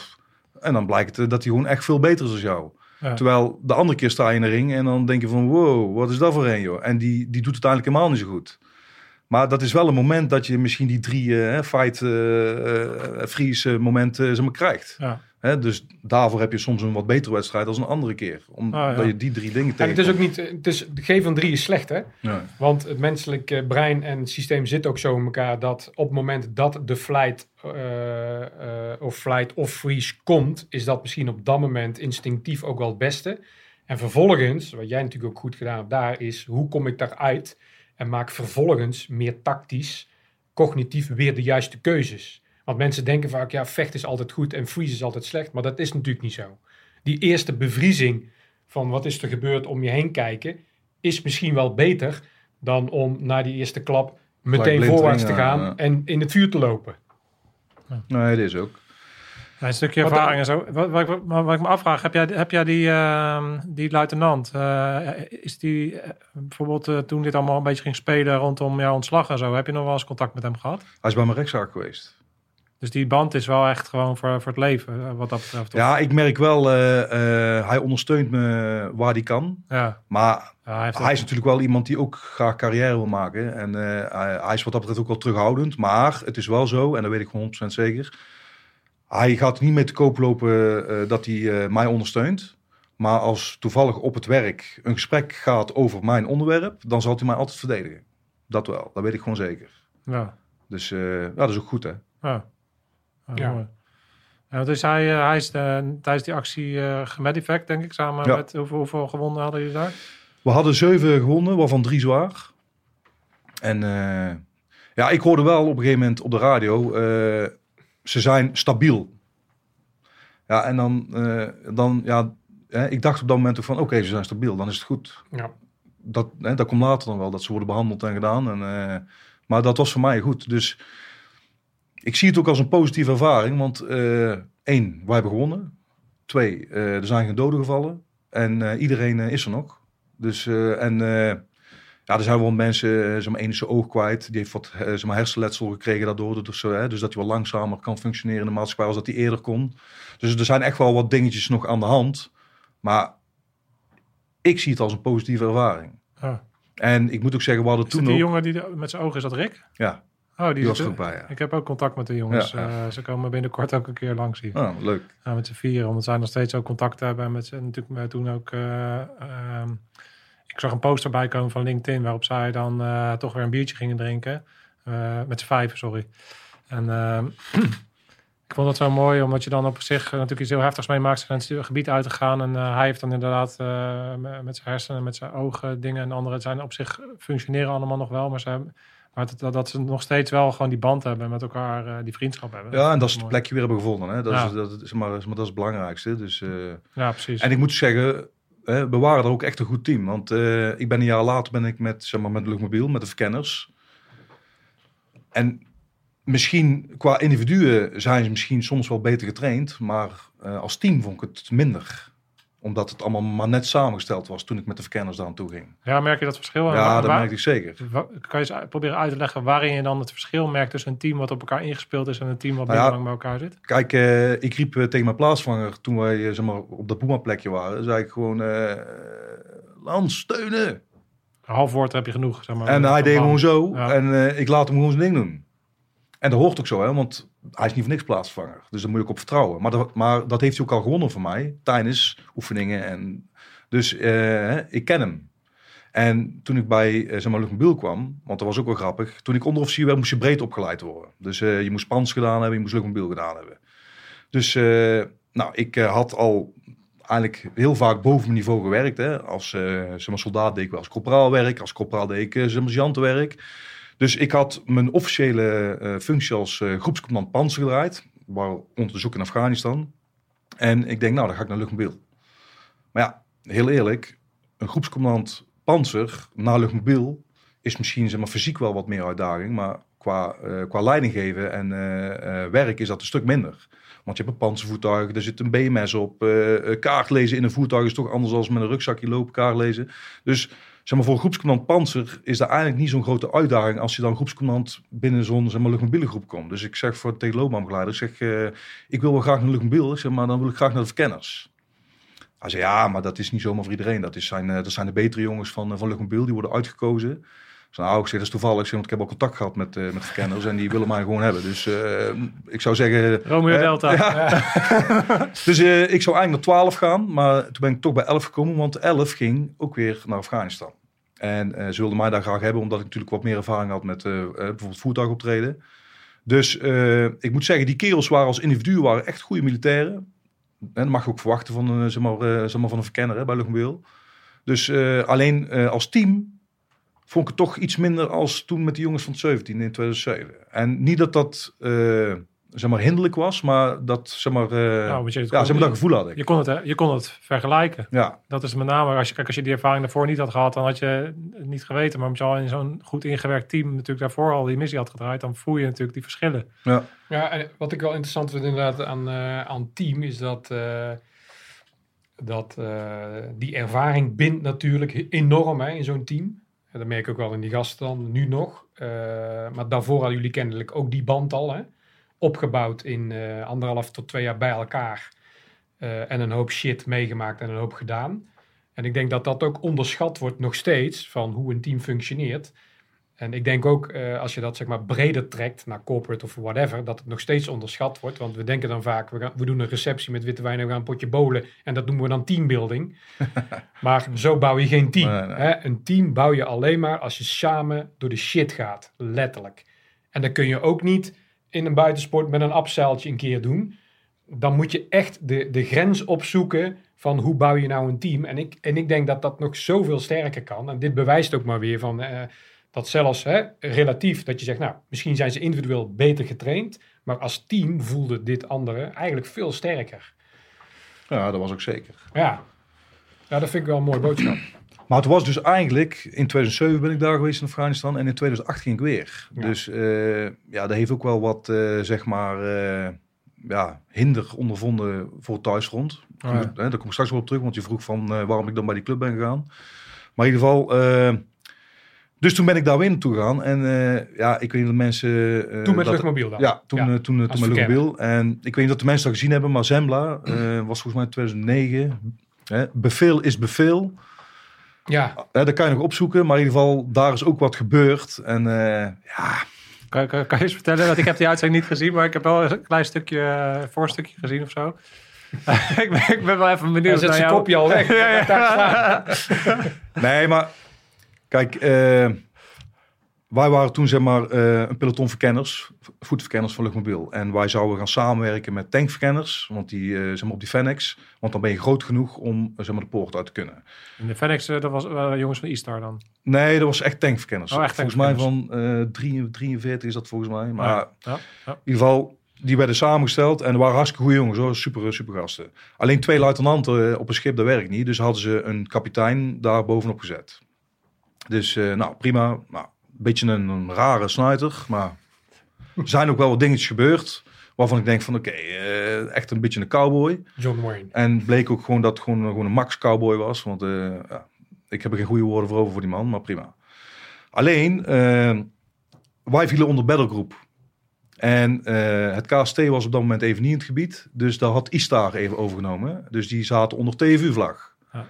en dan blijkt dat hij gewoon echt veel beter is dan jou. Ja. Terwijl de andere keer sta je in de ring en dan denk je van, wow, wat is dat voor een, joh? En die, die doet het eigenlijk helemaal niet zo goed. Maar dat is wel een moment dat je misschien die drie eh, fight eh eh, freeze momenten zeg maar, krijgt. Ja. Hè, dus daarvoor heb je soms een wat betere wedstrijd als een andere keer. Omdat Ah, ja. je die drie dingen En tegen. het is ook niet, het is, van drie is slecht hè. Want het menselijke brein en systeem zit ook zo in elkaar dat op het moment dat de flight, eh, eh, of flight of freeze komt, is dat misschien op dat moment instinctief ook wel het beste. En vervolgens, wat jij natuurlijk ook goed gedaan hebt daar, is hoe kom ik daaruit en maak vervolgens meer tactisch, cognitief weer de juiste keuzes. Want mensen denken vaak, ja, vecht is altijd goed en freeze is altijd slecht, maar dat is natuurlijk niet zo. Die eerste bevriezing van wat is er gebeurd om je heen kijken, is misschien wel beter dan om na die eerste klap meteen voorwaarts te gaan ja. en in het vuur te lopen. Nee, dit is ook. Ja, een stukje ervaring en zo. Wat, wat, wat ik me afvraag, heb jij, heb jij die, ehm, die luitenant, eh, is die eh, bijvoorbeeld eh, toen dit allemaal een beetje ging spelen rondom jouw ontslag en zo, heb je nog wel eens contact met hem gehad? Hij is bij mijn rechtszaak geweest. Dus die band is wel echt gewoon voor, voor het leven, eh, wat dat betreft. toch? Ja, ik merk wel, eh, eh, hij ondersteunt me waar hij kan. ja. Maar Ja, hij is natuurlijk wel iemand die ook graag carrière wil maken. En hij, is wat dat betreft ook wel terughoudend. Maar het is wel zo, en dat weet ik gewoon 100% zeker. Hij gaat niet mee te koop lopen dat hij mij ondersteunt. Maar als toevallig op het werk een gesprek gaat over mijn onderwerp, dan zal hij mij altijd verdedigen. Dat wel, dat weet ik gewoon zeker. ja. Dus ja, dat is ook goed, hè? Ja. Ja, Ja. dus hij, eh, hij is eh, tijdens die actie gemedivact, denk ik, samen Ja. met hoeveel, hoeveel gewonden hadden jullie daar? We hadden zeven gewonnen, waarvan drie zwaar. En eh, ja, ik hoorde wel op een gegeven moment op de radio, eh, ze zijn stabiel. Ja, en dan, dan ja, hè, ik dacht op dat moment ook van, oké, ze zijn stabiel, dan is het goed. Ja. Dat, hè, dat komt later dan wel, dat ze worden behandeld en gedaan. En, maar dat was voor mij goed. Dus ik zie het ook als een positieve ervaring, want eh, één, wij hebben gewonnen. Twee, eh, er zijn geen doden gevallen. En eh, iedereen is er nog. Dus, en ja, er zijn wel mensen, zeg maar, één is zijn oog kwijt. Die heeft wat zeg maar, hersenletsel gekregen daardoor. Dus, eh, dus dat hij wel langzamer kan functioneren in de maatschappij als dat hij eerder kon. Dus er zijn echt wel wat dingetjes nog aan de hand. Maar ik zie het als een positieve ervaring. En ik moet ook zeggen, we hadden Is toen die ook... jongen die met zijn ogen is dat Rick? Ja, Oh, die, die was er ook bij, ja. Ik heb ook contact met de jongens. Ja, ja. Eh, ze komen binnenkort ook een keer langs hier. Ah, leuk. Met z'n vieren, omdat zij nog steeds ook contact hebben. En met z'n, natuurlijk met toen ook... eh, ehm, ik zag een poster bij komen van LinkedIn... waarop zij dan eh, toch weer een biertje gingen drinken. Met z'n vijven, sorry. En ehm, ik vond dat zo mooi, omdat je dan op zich natuurlijk iets heel heftigs meemaakt. Ze zijn het gebied uit te gaan. En hij heeft dan inderdaad met- met zijn hersenen, met zijn ogen dingen en andere... zijn op zich functioneren allemaal nog wel, maar ze hebben... Maar dat, dat, ze nog steeds wel gewoon die band hebben en met elkaar, eh, die vriendschap hebben. Ja, en dat is het plekje weer hebben gevonden. Hè? Dat, Ja. is, dat, is, maar, maar dat is het belangrijkste. Dus, eh, Ja, precies. En ik moet zeggen, hè, we waren er ook echt een goed team. Want eh, ik ben een jaar later ben ik met, zeg maar, met Luchtmobiel, met de verkenners. En misschien qua individuen zijn ze misschien soms wel beter getraind. Maar als team vond ik het minder. Omdat het allemaal maar net samengesteld was toen ik met de verkenners daar aan toe ging. Ja, merk je dat verschil? Ja, waar- dat merkte ik zeker. Kan je eens proberen uit te leggen waarin je dan het verschil merkt tussen een team wat op elkaar ingespeeld is en een team wat Nou ja, lang bij elkaar zit? Kijk, eh, ik riep eh, tegen mijn plaatsvanger toen wij eh, zeg maar, op dat Puma-plekje waren. zei ik gewoon, eh Lans, steunen. Een half woord heb je genoeg, zeg maar. En hij deed gewoon zo. Ja. En ik laat hem gewoon zijn ding doen. En dat hoort ook zo, hè, want hij is niet voor niks plaatsvervanger. Dus daar moet je ook op vertrouwen. Maar dat, maar dat heeft hij ook al gewonnen van mij tijdens oefeningen. En, dus eh, ik ken hem. En toen ik bij uh, zeg maar, kwam, want dat was ook wel grappig. Toen ik onderofficier werd, moest je breed opgeleid worden. Dus eh, je moest Pans gedaan hebben, je moest Luchtmobiel gedaan hebben. Dus nou, ik had al eigenlijk heel vaak boven mijn niveau gewerkt. Hè. Als zeg maar, soldaat deed ik wel als corporaal werk. Als corporaal deed ik uh, sergeantenwerk. Dus ik had mijn officiële uh, functie als uh, groepscommandant Panzer gedraaid. Waar onderzoek in Afghanistan. En ik denk, nou, dan ga ik naar luchtmobiel. Maar ja, heel eerlijk. Een groepscommandant Panzer naar luchtmobiel is misschien zeg maar, fysiek wel wat meer uitdaging. Maar qua, uh, qua leiding geven en werk is dat een stuk minder. Want je hebt een panzervoertuig, er zit een BMS op. Kaart lezen in een voertuig is toch anders dan met een rugzakje lopen kaart lezen. Dus zeg maar, voor groepscommandant Panzer is daar eigenlijk niet zo'n grote uitdaging als je dan groepscommandant binnen zo'n zeg maar, luchtmobiele groep komt. Dus ik zeg voor tegen loopbaanbegeleider, zeg, uh, ik wil wel graag naar luchtmobiel, zeg maar dan wil ik graag naar de verkenners. Hij zei, ja, maar dat is niet zomaar voor iedereen. Dat, is zijn, uh, dat zijn de betere jongens van, van luchtmobiel, die worden uitgekozen. Nou, ik zeg, dat is toevallig, want ik heb al contact gehad met, uh, met verkenners en die willen mij gewoon hebben. Dus uh, ik zou zeggen... Romeo Delta. Ja. dus ik zou eigenlijk naar 12 gaan, maar toen ben ik toch bij 11 gekomen, want 11 ging ook weer naar Afghanistan. En ze wilden mij daar graag hebben, omdat ik natuurlijk wat meer ervaring had met bijvoorbeeld voertuigoptreden. Dus ik moet zeggen, die kerels waren als individu waren echt goede militairen. En dat mag je ook verwachten van, zeg maar, zeg maar van een verkenner hè, bij Luchtmobiel. Dus alleen als team vond ik het toch iets minder als toen met de jongens van het 17 in 2007. En niet dat dat uh, zeg maar hinderlijk was, maar dat zeg maar, uh, nou, je, ja, zeg maar dat gevoel had ik. Je kon het, hè? je kon het vergelijken. Ja. Dat is met name als je, kijk, als je die ervaring daarvoor niet had gehad, dan had je het niet geweten. Maar omdat je al in zo'n goed ingewerkt team natuurlijk daarvoor al die missie had gedraaid, dan voel je natuurlijk die verschillen. Ja. Ja, en wat ik wel interessant vind inderdaad aan, uh, aan team is dat, uh, dat uh, die ervaring bindt natuurlijk enorm hè, in zo'n team. Dat merk ik ook wel in die gasten dan, nu nog. Uh, maar daarvoor hadden jullie kennelijk ook die band al, hè? opgebouwd in uh, anderhalf tot twee jaar bij elkaar. Uh, en een hoop shit meegemaakt en een hoop gedaan. En ik denk dat dat ook onderschat wordt nog steeds van hoe een team functioneert. En ik denk ook uh, als je dat zeg maar breder trekt naar corporate of whatever, dat het nog steeds onderschat wordt. Want we denken dan vaak, we, gaan, we doen een receptie met witte wijn en we gaan een potje bolen. En dat noemen we dan teambuilding. maar zo bouw je geen team. Nee, nee. Hè? Een team bouw je alleen maar als je samen door de shit gaat. Letterlijk. En dan kun je ook niet in een buitensport met een abzeiltje een keer doen. Dan moet je echt de, de grens opzoeken van hoe bouw je nou een team. En ik, en ik denk dat dat nog zoveel sterker kan. En dit bewijst ook maar weer van... Uh, dat zelfs hè, relatief, dat je zegt, nou, misschien zijn ze individueel beter getraind, maar als team voelde dit andere eigenlijk veel sterker. Ja, dat was ook zeker. Ja, ja dat vind ik wel een mooie boodschap. Maar het was dus eigenlijk, in 2007 ben ik daar geweest in Afghanistan en in 2008 ging ik weer. Ja. Dus uh, ja, dat heeft ook wel wat, uh, zeg maar, uh, ja, hinder ondervonden voor het thuisfront. Oh, ja. Daar kom ik straks wel op terug, want je vroeg van waarom ik dan bij die club ben gegaan. Maar in ieder geval... eh, dus toen ben ik daar weer naartoe gegaan. En uh, ja, ik weet niet dat mensen... Uh, toen met dat, luchtmobiel dan? Ja, toen, ja. uh, toen, toen, met luchtmobiel. En ik weet niet dat de mensen dat gezien hebben, maar Zembla was volgens mij 2009. Hè, bevel is bevel. Ja. dat kan je nog opzoeken, maar in ieder geval, daar is ook wat gebeurd. En ja... Kan, kan, kan, je eens vertellen? Want ik heb die uitzending niet gezien, maar ik heb wel een klein stukje, voorstukje gezien of zo. ik, ben, ik ben wel even benieuwd. Hij zet zijn kopje al weg. ja, ja. nee, maar Kijk, uh, wij waren toen zeg maar uh, een peloton verkenners, voetverkenners van Luchtmobiel. En wij zouden gaan samenwerken met tankverkenners, want die, uh, zeg maar op die Fennex. Want dan ben je groot genoeg om zeg maar, de poort uit te kunnen. En de Fennex, dat was jongens van E-Star dan? Nee, dat was echt tankverkenners. Oh, echt volgens mij van 43 is dat volgens mij. Maar ja, ja, in ieder geval, die werden samengesteld en waren hartstikke goede jongens hoor, super, super gasten. Alleen twee luitenanten op een schip, dat werkt niet. Dus hadden ze een kapitein daar bovenop gezet. Dus eh, nou prima, nou, een beetje een, een rare snuiter, maar er zijn ook wel wat dingetjes gebeurd waarvan ik denk van oké, eh, echt een beetje een cowboy. John Wayne. En bleek ook gewoon dat het gewoon, gewoon een max cowboy was, want eh, ja, ik heb er geen goede woorden voor over voor die man, maar prima. Alleen, wij vielen onder battlegroep. En het KST was op dat moment even niet in het gebied. Dus daar had Istar even overgenomen. Dus die zaten onder TVU-vlag. Ja.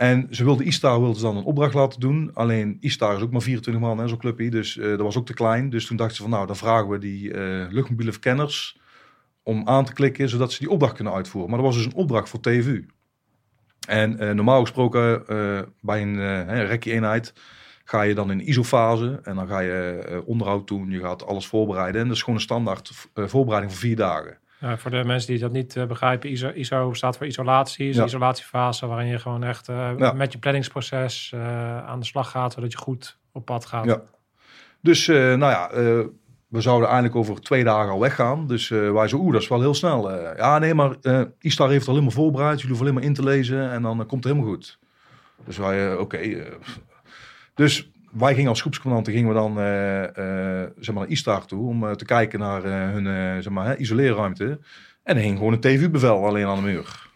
En ze wilden Istar wilden ze dan een opdracht laten doen. Alleen Istar is ook maar 24 man, hè, zo'n clubje. Dus eh, dat was ook te klein. Dus toen dachten ze van nou, dan vragen we die eh luchtmobiele verkenners om aan te klikken, zodat ze die opdracht kunnen uitvoeren. Maar dat was dus een opdracht voor TVU. En eh, normaal gesproken bij een uh, rekkie-eenheid ga je dan in ISO-fase en dan ga je onderhoud doen. Je gaat alles voorbereiden. En dat is gewoon een standaard voorbereiding van vier dagen. Ja, voor de mensen die dat niet eh, begrijpen, ISO, ISO staat voor isolatie. Is Ja. een isolatiefase waarin je gewoon echt eh, Ja. met je planningsproces eh, aan de slag gaat, zodat je goed op pad gaat. Ja. Dus eh, nou ja, eh, we zouden eigenlijk over twee dagen al weggaan. Dus eh, wij zo, oeh, dat is wel heel snel. Eh, ja, nee, maar eh Istar heeft het al helemaal voorbereid. Jullie hoeven alleen maar in te lezen en dan eh, komt het helemaal goed. Dus wij, eh, oké. eh, dus wij gingen als groepscommandanten gingen we dan eh, eh, zeg maar naar Istar toe om eh, te kijken naar hun zeg maar, isoleerruimte. En er hing gewoon een TV-bevel alleen aan de muur.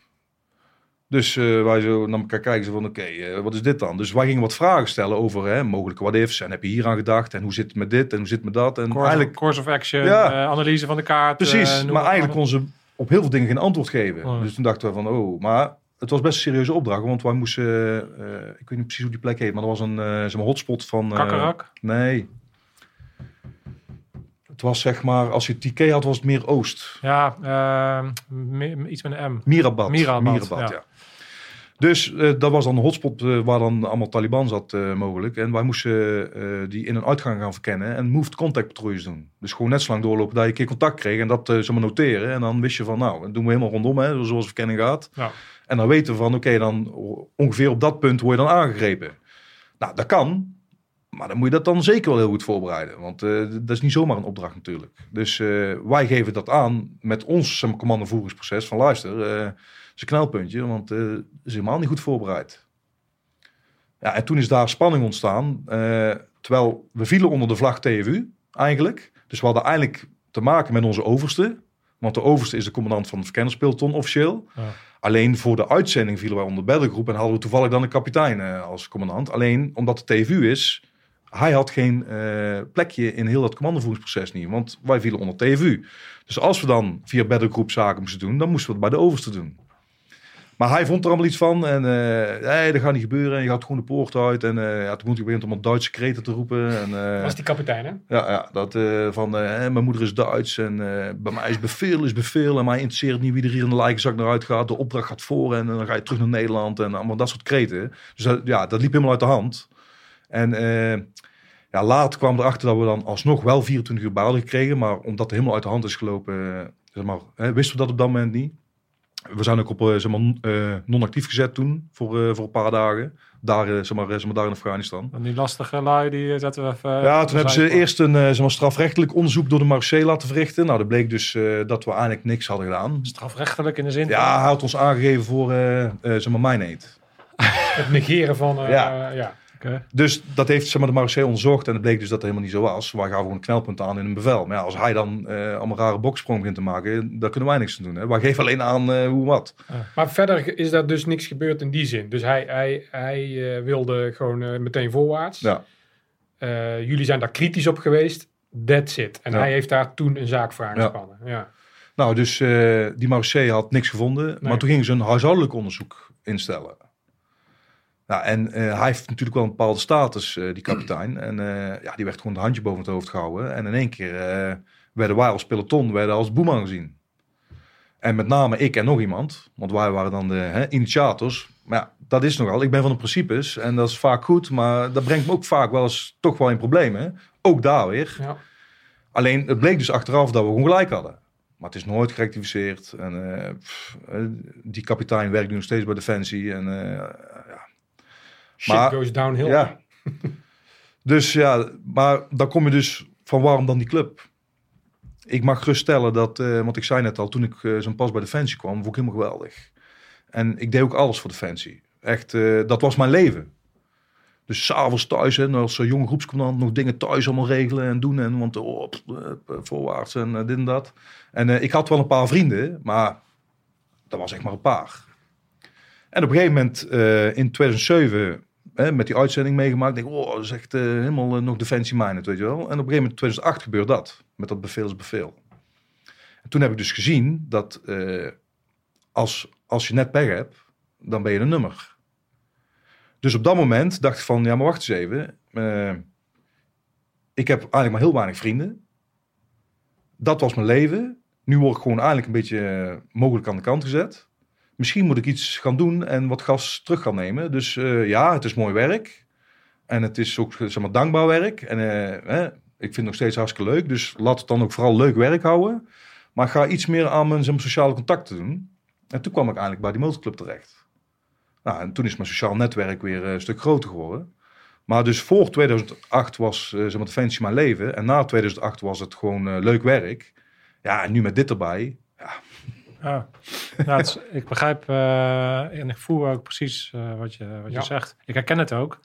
Dus eh, wij zo naar elkaar kijken, zo van oké, wat is dit dan? Dus wij gingen wat vragen stellen over hè, mogelijke what-ifs. En heb je hier aan gedacht? En hoe zit het met dit? En hoe zit het met dat? En Course, eigenlijk, course of action, Ja. analyse van de kaart. precies, maar eigenlijk kon ze op heel veel dingen geen antwoord geven. Oh. Dus toen dachten we van, oh, maar het was best een serieuze opdracht. Want wij moesten, eh, ik weet niet precies hoe die plek heet, maar dat was een eh, zeg maar hotspot van... eh, Kakkerak. nee. Het was zeg maar, als je TK had, was het meer Oost. Ja, iets met een M. Mirabat. Mirabat, ja. ja. Dus eh, dat was dan een hotspot eh, waar dan allemaal Taliban zat eh, mogelijk. En wij moesten die in een uitgang gaan verkennen en moved contact patrouilles doen. Dus gewoon net zo lang doorlopen dat je een keer contact kreeg en dat eh zeg maar noteren. En dan wist je van nou, dat doen we helemaal rondom, hè, zoals de verkenning gaat. Ja. En dan weten we van oké, dan ongeveer op dat punt word je dan aangegrepen. Nou, dat kan. Maar dan moet je dat dan zeker wel heel goed voorbereiden. Want dat is niet zomaar een opdracht natuurlijk. Dus wij geven dat aan met ons commandovoeringsproces. Van luister, is een knelpuntje. Want eh, het is helemaal niet goed voorbereid. Ja, en toen is daar spanning ontstaan. eh, terwijl we vielen onder de vlag TFU eigenlijk. Dus we hadden eigenlijk te maken met onze overste. Want de overste is de commandant van het verkennerspeelton officieel. Ja. Alleen voor de uitzending vielen wij onder beddengroep en hadden we toevallig dan een kapitein eh, als commandant. Alleen omdat het TVU is, hij had geen eh, plekje in heel dat commandovoeringsproces niet. Want wij vielen onder TVU. Dus als we dan via beddengroep zaken moesten doen, dan moesten we het bij de overste doen. Maar hij vond er allemaal iets van en eh, nee, dat gaat niet gebeuren. En je gaat gewoon de poort uit. En eh, ja, toen moet ik om Duitse kreten te roepen. En, eh, was die kapitein, hè? ja, ja dat eh, van eh, mijn moeder is Duits en eh, bij mij is beveel is beveel en mij interesseert niet wie er hier in de lijkenzak naar uit gaat. De opdracht gaat voor en, dan ga je terug naar Nederland en allemaal dat soort kreten. Dus dat, ja, dat liep helemaal uit de hand. En eh, ja, later kwam erachter dat we dan alsnog wel 24 uur hadden gekregen, maar omdat het helemaal uit de hand is gelopen, eh, zeg maar, hè, wisten we dat op dat moment niet. We zijn ook op eh, zeg maar, eh, non-actief gezet toen voor, eh, voor een paar dagen. Daar, zeg maar, zeg maar, daar in Afghanistan. En die lastige lui, die zetten we even... Ja, toen hebben ze eerst een zeg maar, strafrechtelijk onderzoek door de Marseille laten verrichten. Nou, dat bleek dus dat we eigenlijk niks hadden gedaan. Strafrechtelijk in de zin Ja, hij had ons aangegeven voor eh zeg maar, mijn eet. Het negeren van... Ja. ja. Dus dat heeft zeg maar, de Marseille onderzocht en het bleek dus dat het helemaal niet zo was. Wij gaven gewoon een knelpunt aan in een bevel. Maar ja, als hij dan eh, allemaal rare boksprong begint te maken, daar kunnen wij niks aan doen. Hè. Wij geven alleen aan eh, hoe wat. Maar verder is daar dus niks gebeurd in die zin. Dus hij, hij, hij eh, wilde gewoon meteen voorwaarts. Ja. Jullie zijn daar kritisch op geweest. That's it. En Ja. hij heeft daar toen een zaak voor aangespannen. Ja. Nou, dus die Marseille had niks gevonden. Nee. Maar toen gingen ze een huishoudelijk onderzoek instellen. Nou, en eh, hij heeft natuurlijk wel een bepaalde status, eh, die kapitein. En eh, ja, die werd gewoon het handje boven het hoofd gehouden. En in één keer werden wij als peloton werden als boeman gezien. En met name ik en nog iemand. Want wij waren dan de hè, initiators. Maar ja, dat is nogal. Ik ben van de principes. En dat is vaak goed. Maar dat brengt me ook vaak wel eens toch wel in problemen. Ook daar weer. Ja. Alleen het bleek dus achteraf dat we gewoon gelijk hadden. Maar het is nooit gerectificeerd. En pff, die kapitein werkt nu nog steeds bij Defensie. En. Shit Maar- goes downhill. ja. Dus ja, maar dan kom je dus van waarom dan die club? ik mag geruststellen dat, eh, want ik zei net al, toen ik uh, zo'n pas bij Defensie kwam, vond ik helemaal geweldig. En ik deed ook alles voor Defensie. Echt, eh, dat was mijn leven. Dus s'avonds thuis, en als jonge groepscommandant, nog dingen thuis allemaal regelen en doen. En want oh, voorwaarts en dit en dat. En ik had wel een paar vrienden, maar dat was echt maar een paar. En op een gegeven moment in 2007 met die uitzending meegemaakt. Denk, oh, dat is echt helemaal nog Defensie minded, weet je wel. En op een gegeven moment in 2008 gebeurt dat met dat bevel En toen heb ik dus gezien dat uh, als, als je net pech hebt, dan ben je een nummer. Dus op dat moment dacht ik van, ja maar wacht eens even. Ik heb eigenlijk maar heel weinig vrienden. Dat was mijn leven. Nu word ik gewoon eigenlijk een beetje eh, mogelijk aan de kant gezet. Misschien moet ik iets gaan doen en wat gas terug gaan nemen. Dus uh, ja, het is mooi werk. En het is ook zeg maar, dankbaar werk. En uh, ik vind het nog steeds hartstikke leuk. Dus laat het dan ook vooral leuk werk houden. Maar ga iets meer aan mijn sociale contacten doen. En toen kwam ik eigenlijk bij die motorclub terecht. Nou, en toen is mijn sociaal netwerk weer een stuk groter geworden. Maar dus voor 2008 was uh, zeg maar, Defensie mijn leven. En na 2008 was het gewoon leuk werk. Ja, en nu met dit erbij. Ja. Ja. Nou, is, ik begrijp uh, en ik voel ook precies wat, je, wat je zegt. Ik herken het ook.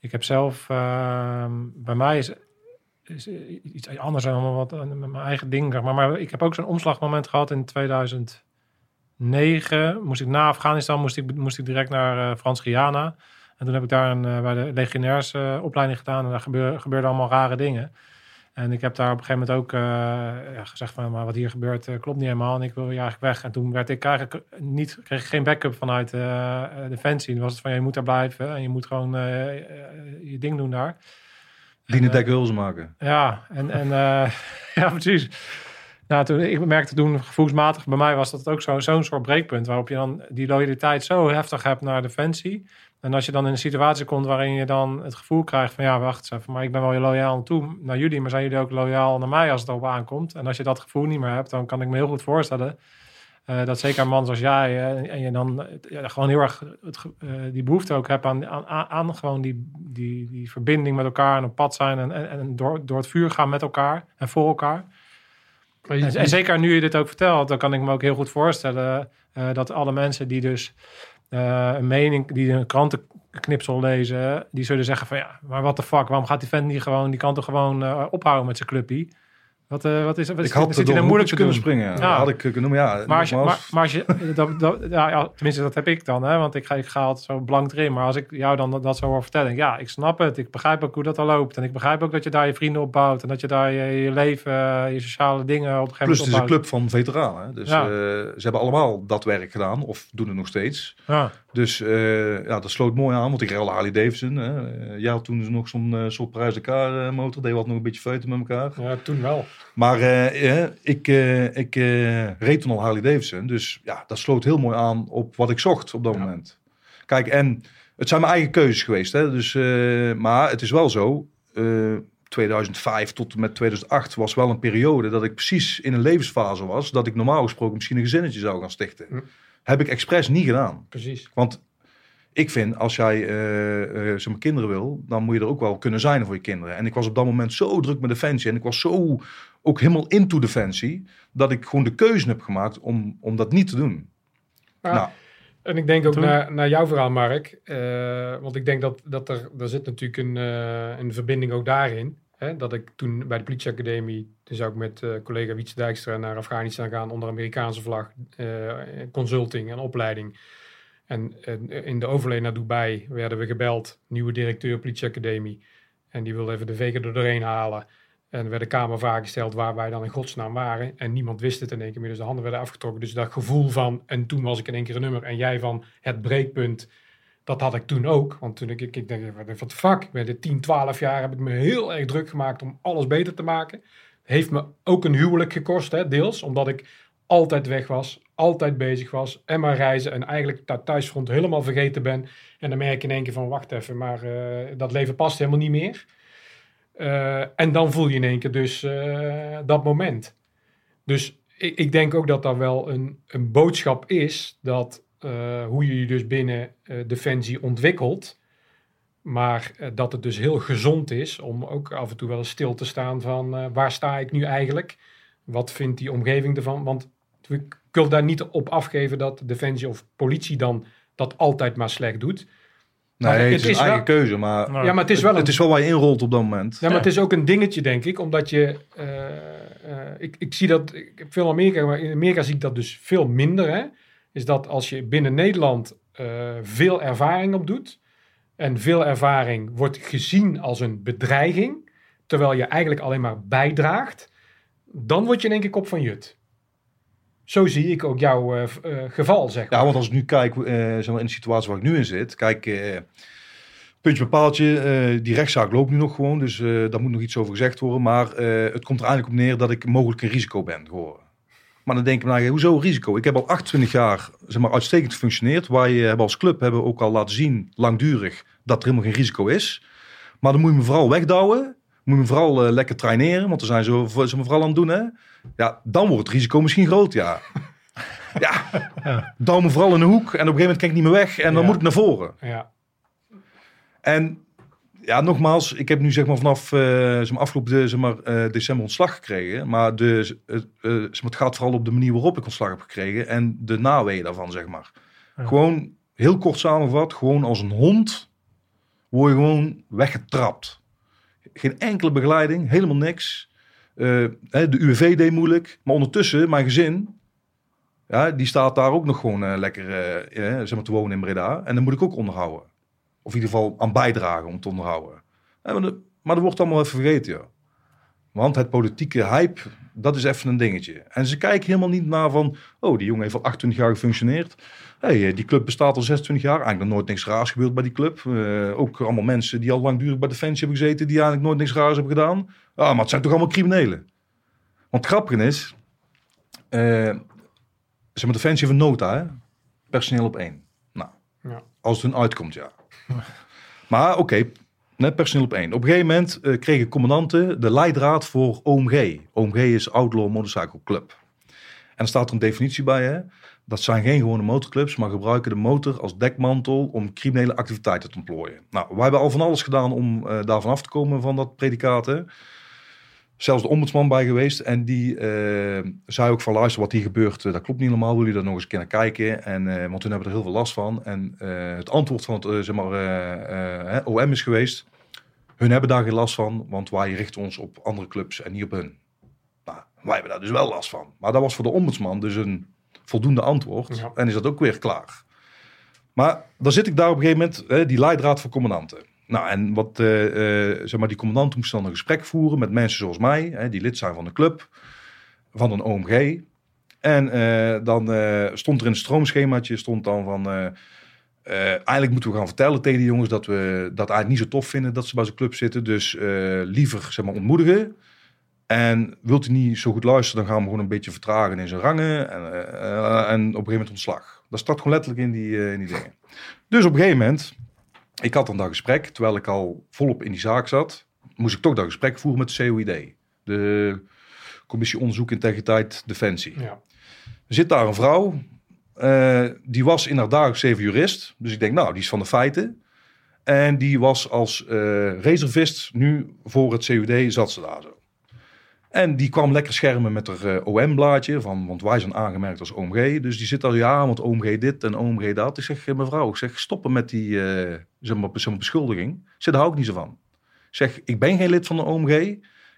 Ik heb zelf, ehm, bij mij is is iets anders dan wat eh, mijn eigen ding. Zeg maar. maar ik heb ook zo'n omslagmoment gehad in 2009. Moest ik na Afghanistan moest ik, moest ik direct naar Frans-Guyana. En toen heb ik daar een, bij de legionairs uh, opleiding gedaan. En daar gebeur, gebeurden allemaal rare dingen. En ik heb daar op een gegeven moment ook ja, gezegd van, maar wat hier gebeurt klopt niet helemaal. En ik wil je eigenlijk weg. En toen werd ik eigenlijk niet, kreeg ik geen backup vanuit Defensie. Dan was het van, ja, je moet daar blijven. En je moet gewoon je ding doen daar. Dienen dek hulzen maken. Ja, en, en uh, ja, precies. Nou, toen, ik merkte toen gevoelsmatig, bij mij was dat ook zo'n zo soort breekpunt, waarop je dan die loyaliteit zo heftig hebt naar Defensie. En als je dan in een situatie komt waarin je dan het gevoel krijgt van ja, wacht eens even, maar ik ben wel loyaal toe naar jullie, maar zijn jullie ook loyaal naar mij als het erop aankomt? En als je dat gevoel niet meer hebt, dan kan ik me heel goed voorstellen uh, dat zeker een man zoals jij uh, en je dan ja, gewoon heel erg het, die behoefte ook hebt aan, aan, aan gewoon die, die, die verbinding met elkaar en op pad zijn en, en, en door, door het vuur gaan met elkaar en voor elkaar. En, en, zeker nu je dit ook vertelt, dan kan ik me ook heel goed voorstellen dat alle mensen die dus een mening, die een krantenknipsel lezen, die zullen zeggen van ja, maar wat de fuck, waarom gaat die vent niet gewoon, die kan toch gewoon ophouden met zijn clubpie? Wat, uh, wat is, wat is, ik had zit er moeilijk te kunnen springen. Ja. had ik kunnen noemen. Ja, maar, als je, maar, maar als je, dat, dat, ja, tenminste, dat heb ik dan. Hè, want ik ga, ik ga altijd zo blank erin. Maar als ik jou dan dat, zo hoor vertellen. Ja, ik snap het. Ik begrijp ook hoe dat al loopt. En ik begrijp ook dat je daar je vrienden opbouwt. En dat je daar je, je leven, je sociale dingen op een gegeven moment Plus het is een club van veteranen. Dus ja. uh, ze hebben allemaal dat werk gedaan. Of doen het nog steeds. Ja. Dus uh, ja, dat sloot mooi aan. Want ik reelde Harley Davidson. Hè. Ja, toen ze nog zo'n soort prijs elkaar motor. Deed wat nog een beetje feuten met elkaar. Ja, toen wel. Maar ik, uh, ik uh, reed toen al Harley Davidson. Dus ja, dat sloot heel mooi aan op wat ik zocht op dat ja. moment. Kijk, en het zijn mijn eigen keuzes geweest. Hè? Dus, maar het is wel zo. 2005 tot en met 2008 was wel een periode dat ik precies in een levensfase was. Dat ik normaal gesproken misschien een gezinnetje zou gaan stichten. Heb ik expres niet gedaan. Precies. Want ik vind, als jij uh, uh, kinderen wil, dan moet je er ook wel kunnen zijn voor je kinderen. En ik was op dat moment zo druk met Defensie en ik was zo ook helemaal into Defensie, dat ik gewoon de keuze heb gemaakt om, om dat niet te doen. Ja, nou, en ik denk ook naar, naar jouw verhaal, Mark. Uh, want ik denk dat, dat er, er zit natuurlijk een, een verbinding ook daarin. Hè, dat ik toen bij de politieacademie, toen zou ik met collega Wietse Dijkstra naar Afghanistan gaan onder Amerikaanse vlag, consulting en opleiding. En, in de overleen naar Dubai werden we gebeld, nieuwe directeur politieacademie. En die wilde even de vegen er doorheen halen. En er werd de kamer gesteld waar wij dan in godsnaam waren. En niemand wist het in één keer meer. Dus de handen werden afgetrokken. Dus dat gevoel van, en toen was ik in één keer een nummer. En jij van het breekpunt, dat had ik toen ook. Want toen ik, ik, ik denk, wat de fuck. Bij de 10, 12 jaar heb ik me heel erg druk gemaakt om alles beter te maken. Heeft me ook een huwelijk gekost, hè, deels. Omdat ik altijd weg was, altijd bezig was en maar reizen en eigenlijk dat thuisfront helemaal vergeten ben. En dan merk je in één keer van, wacht even, maar uh, dat leven past helemaal niet meer. Uh, en dan voel je in één keer dus uh, dat moment. Dus ik, ik, denk ook dat dat wel een, een boodschap is, dat hoe je je dus binnen Defensie ontwikkelt, maar dat het dus heel gezond is om ook af en toe wel eens stil te staan van waar sta ik nu eigenlijk? Wat vindt die omgeving ervan? Want we kunnen daar niet op afgeven dat defensie of politie dan dat altijd maar slecht doet. Nee, het, het is een eigen wel- keuze, maar ja, maar het is wel een het is wel waar je inrolt op dat moment. Ja, maar het is ook een dingetje, denk ik, omdat je. eh, eh, ik, ik zie dat. Ik heb veel Amerika, maar in Amerika zie ik dat dus veel minder. Hè? Is dat als je binnen Nederland eh, veel ervaring op doet. En veel ervaring wordt gezien als een bedreiging. Terwijl je eigenlijk alleen maar bijdraagt. Dan word je in één keer kop van jut. Zo zie ik ook jouw eh, eh, geval, zeg maar. Ja, want als ik nu kijk, eh, zeg maar in de situatie waar ik nu in zit. Kijk, puntje bij paaltje, eh, die rechtszaak loopt nu nog gewoon. Dus daar moet nog iets over gezegd worden. Maar het komt er eigenlijk op neer dat ik mogelijk een risico ben geworden. Maar dan denk ik, nou, hoezo risico? Ik heb al 28 jaar zeg maar, uitstekend gefunctioneerd. Wij hebben als club hebben we ook al laten zien, langdurig, dat er helemaal geen risico is. Maar dan moet je me vooral wegdouwen. Moet je me vooral lekker traineren, want dan zijn ze, ze me vooral aan het doen. Hè? Ja, dan wordt het risico misschien groot, ja. ja, douw me vooral in een hoek en op een gegeven moment kijk ik niet meer weg en dan Ja. moet ik naar voren. Ja, En ja, nogmaals, ik heb nu zeg maar vanaf eh, zeg maar, afgelopen zeg maar, eh, december ontslag gekregen. Maar de, zeg maar, het gaat vooral op de manier waarop ik ontslag heb gekregen en de naweeën daarvan, zeg maar. Ja. Gewoon heel kort samengevat, gewoon als een hond word je gewoon weggetrapt. Geen enkele begeleiding, helemaal niks. Eh, de UWV deed moeilijk, maar ondertussen, mijn gezin, ja, die staat daar ook nog gewoon eh, lekker eh, zeg maar, te wonen in Breda. En dan moet ik ook onderhouden. Of in ieder geval aan bijdragen om te onderhouden. Maar, dat wordt allemaal even vergeten, ja. Want het politieke hype, dat is even een dingetje. En ze kijken helemaal niet naar van... Oh, die jongen heeft al 28 jaar gefunctioneerd. Hey, eh, die club bestaat al 26 jaar. Eigenlijk nog nooit niks raars gebeurd bij die club. Eh, ook allemaal mensen die al langdurig bij Defensie hebben gezeten... die eigenlijk nooit niks raars hebben gedaan. Ah, maar het zijn toch allemaal criminelen? Want het grappige is... eh zeg maar, Defensie heeft een nota, hè? Personeel op één. Nou, Ja. als het een uitkomt, ja. Maar oké, net personeel op één. Op een gegeven moment eh, kregen commandanten de leidraad voor OMG. OMG is Outlaw Motorcycle Club. En er staat er een definitie bij, hè. Dat zijn geen gewone motorclubs, maar gebruiken de motor als dekmantel om criminele activiteiten te ontplooien. Nou, wij hebben al van alles gedaan om eh, daarvan af te komen van dat predicaat. Zelfs de ombudsman bij geweest. En die eh, zei ook van luister, wat hier gebeurt, eh, dat klopt niet helemaal. Wil je daar nog eens naar kijken? En, want toen hebben er heel veel last van. En het antwoord van het zeg maar, OM is geweest. Hun hebben daar geen last van, want wij richten ons op andere clubs en niet op hun. Nou, wij hebben daar dus wel last van. Maar dat was voor de ombudsman dus een voldoende antwoord. Ja. En is dat ook weer klaar. Maar dan zit ik daar op een gegeven moment, hè, die leidraad voor commandanten. Nou, en wat, eh, eh, zeg maar, die commandant moest dan een gesprek voeren met mensen zoals mij, hè, die lid zijn van de club, van een OMG. En eh, dan stond er in het stroomschemaatje, stond dan van, eigenlijk moeten we gaan vertellen tegen die jongens dat we dat eigenlijk niet zo tof vinden dat ze bij zo'n club zitten. Dus liever, zeg maar, ontmoedigen. En wilt hij niet zo goed luisteren, dan gaan we gewoon een beetje vertragen in zijn rangen. En, eh, eh, en op een gegeven moment ontslag. Dat staat gewoon letterlijk in die, eh, in die dingen. Dus op een gegeven moment, ik had dan dat gesprek, terwijl ik al volop in die zaak zat, moest ik toch dat gesprek voeren met de COID. De Commissie Onderzoek Integriteit Defensie. ja. Er zit daar een vrouw, die was in haar dagelijks leven jurist. Dus ik denk, nou, die is van de feiten. En die was als reservist nu voor het CUD, zat ze daar zo. En die kwam lekker schermen met haar eh, OM-blaadje, van, want wij zijn aangemerkt als OMG. Dus die zit daar, ja, want OMG dit en OMG dat. Ik zeg, eh, mevrouw, ik zeg, stoppen met die maar, zeg maar, beschuldiging. Zeg, daar hou ik niet zo van. Ik zeg, ik ben geen lid van de OMG.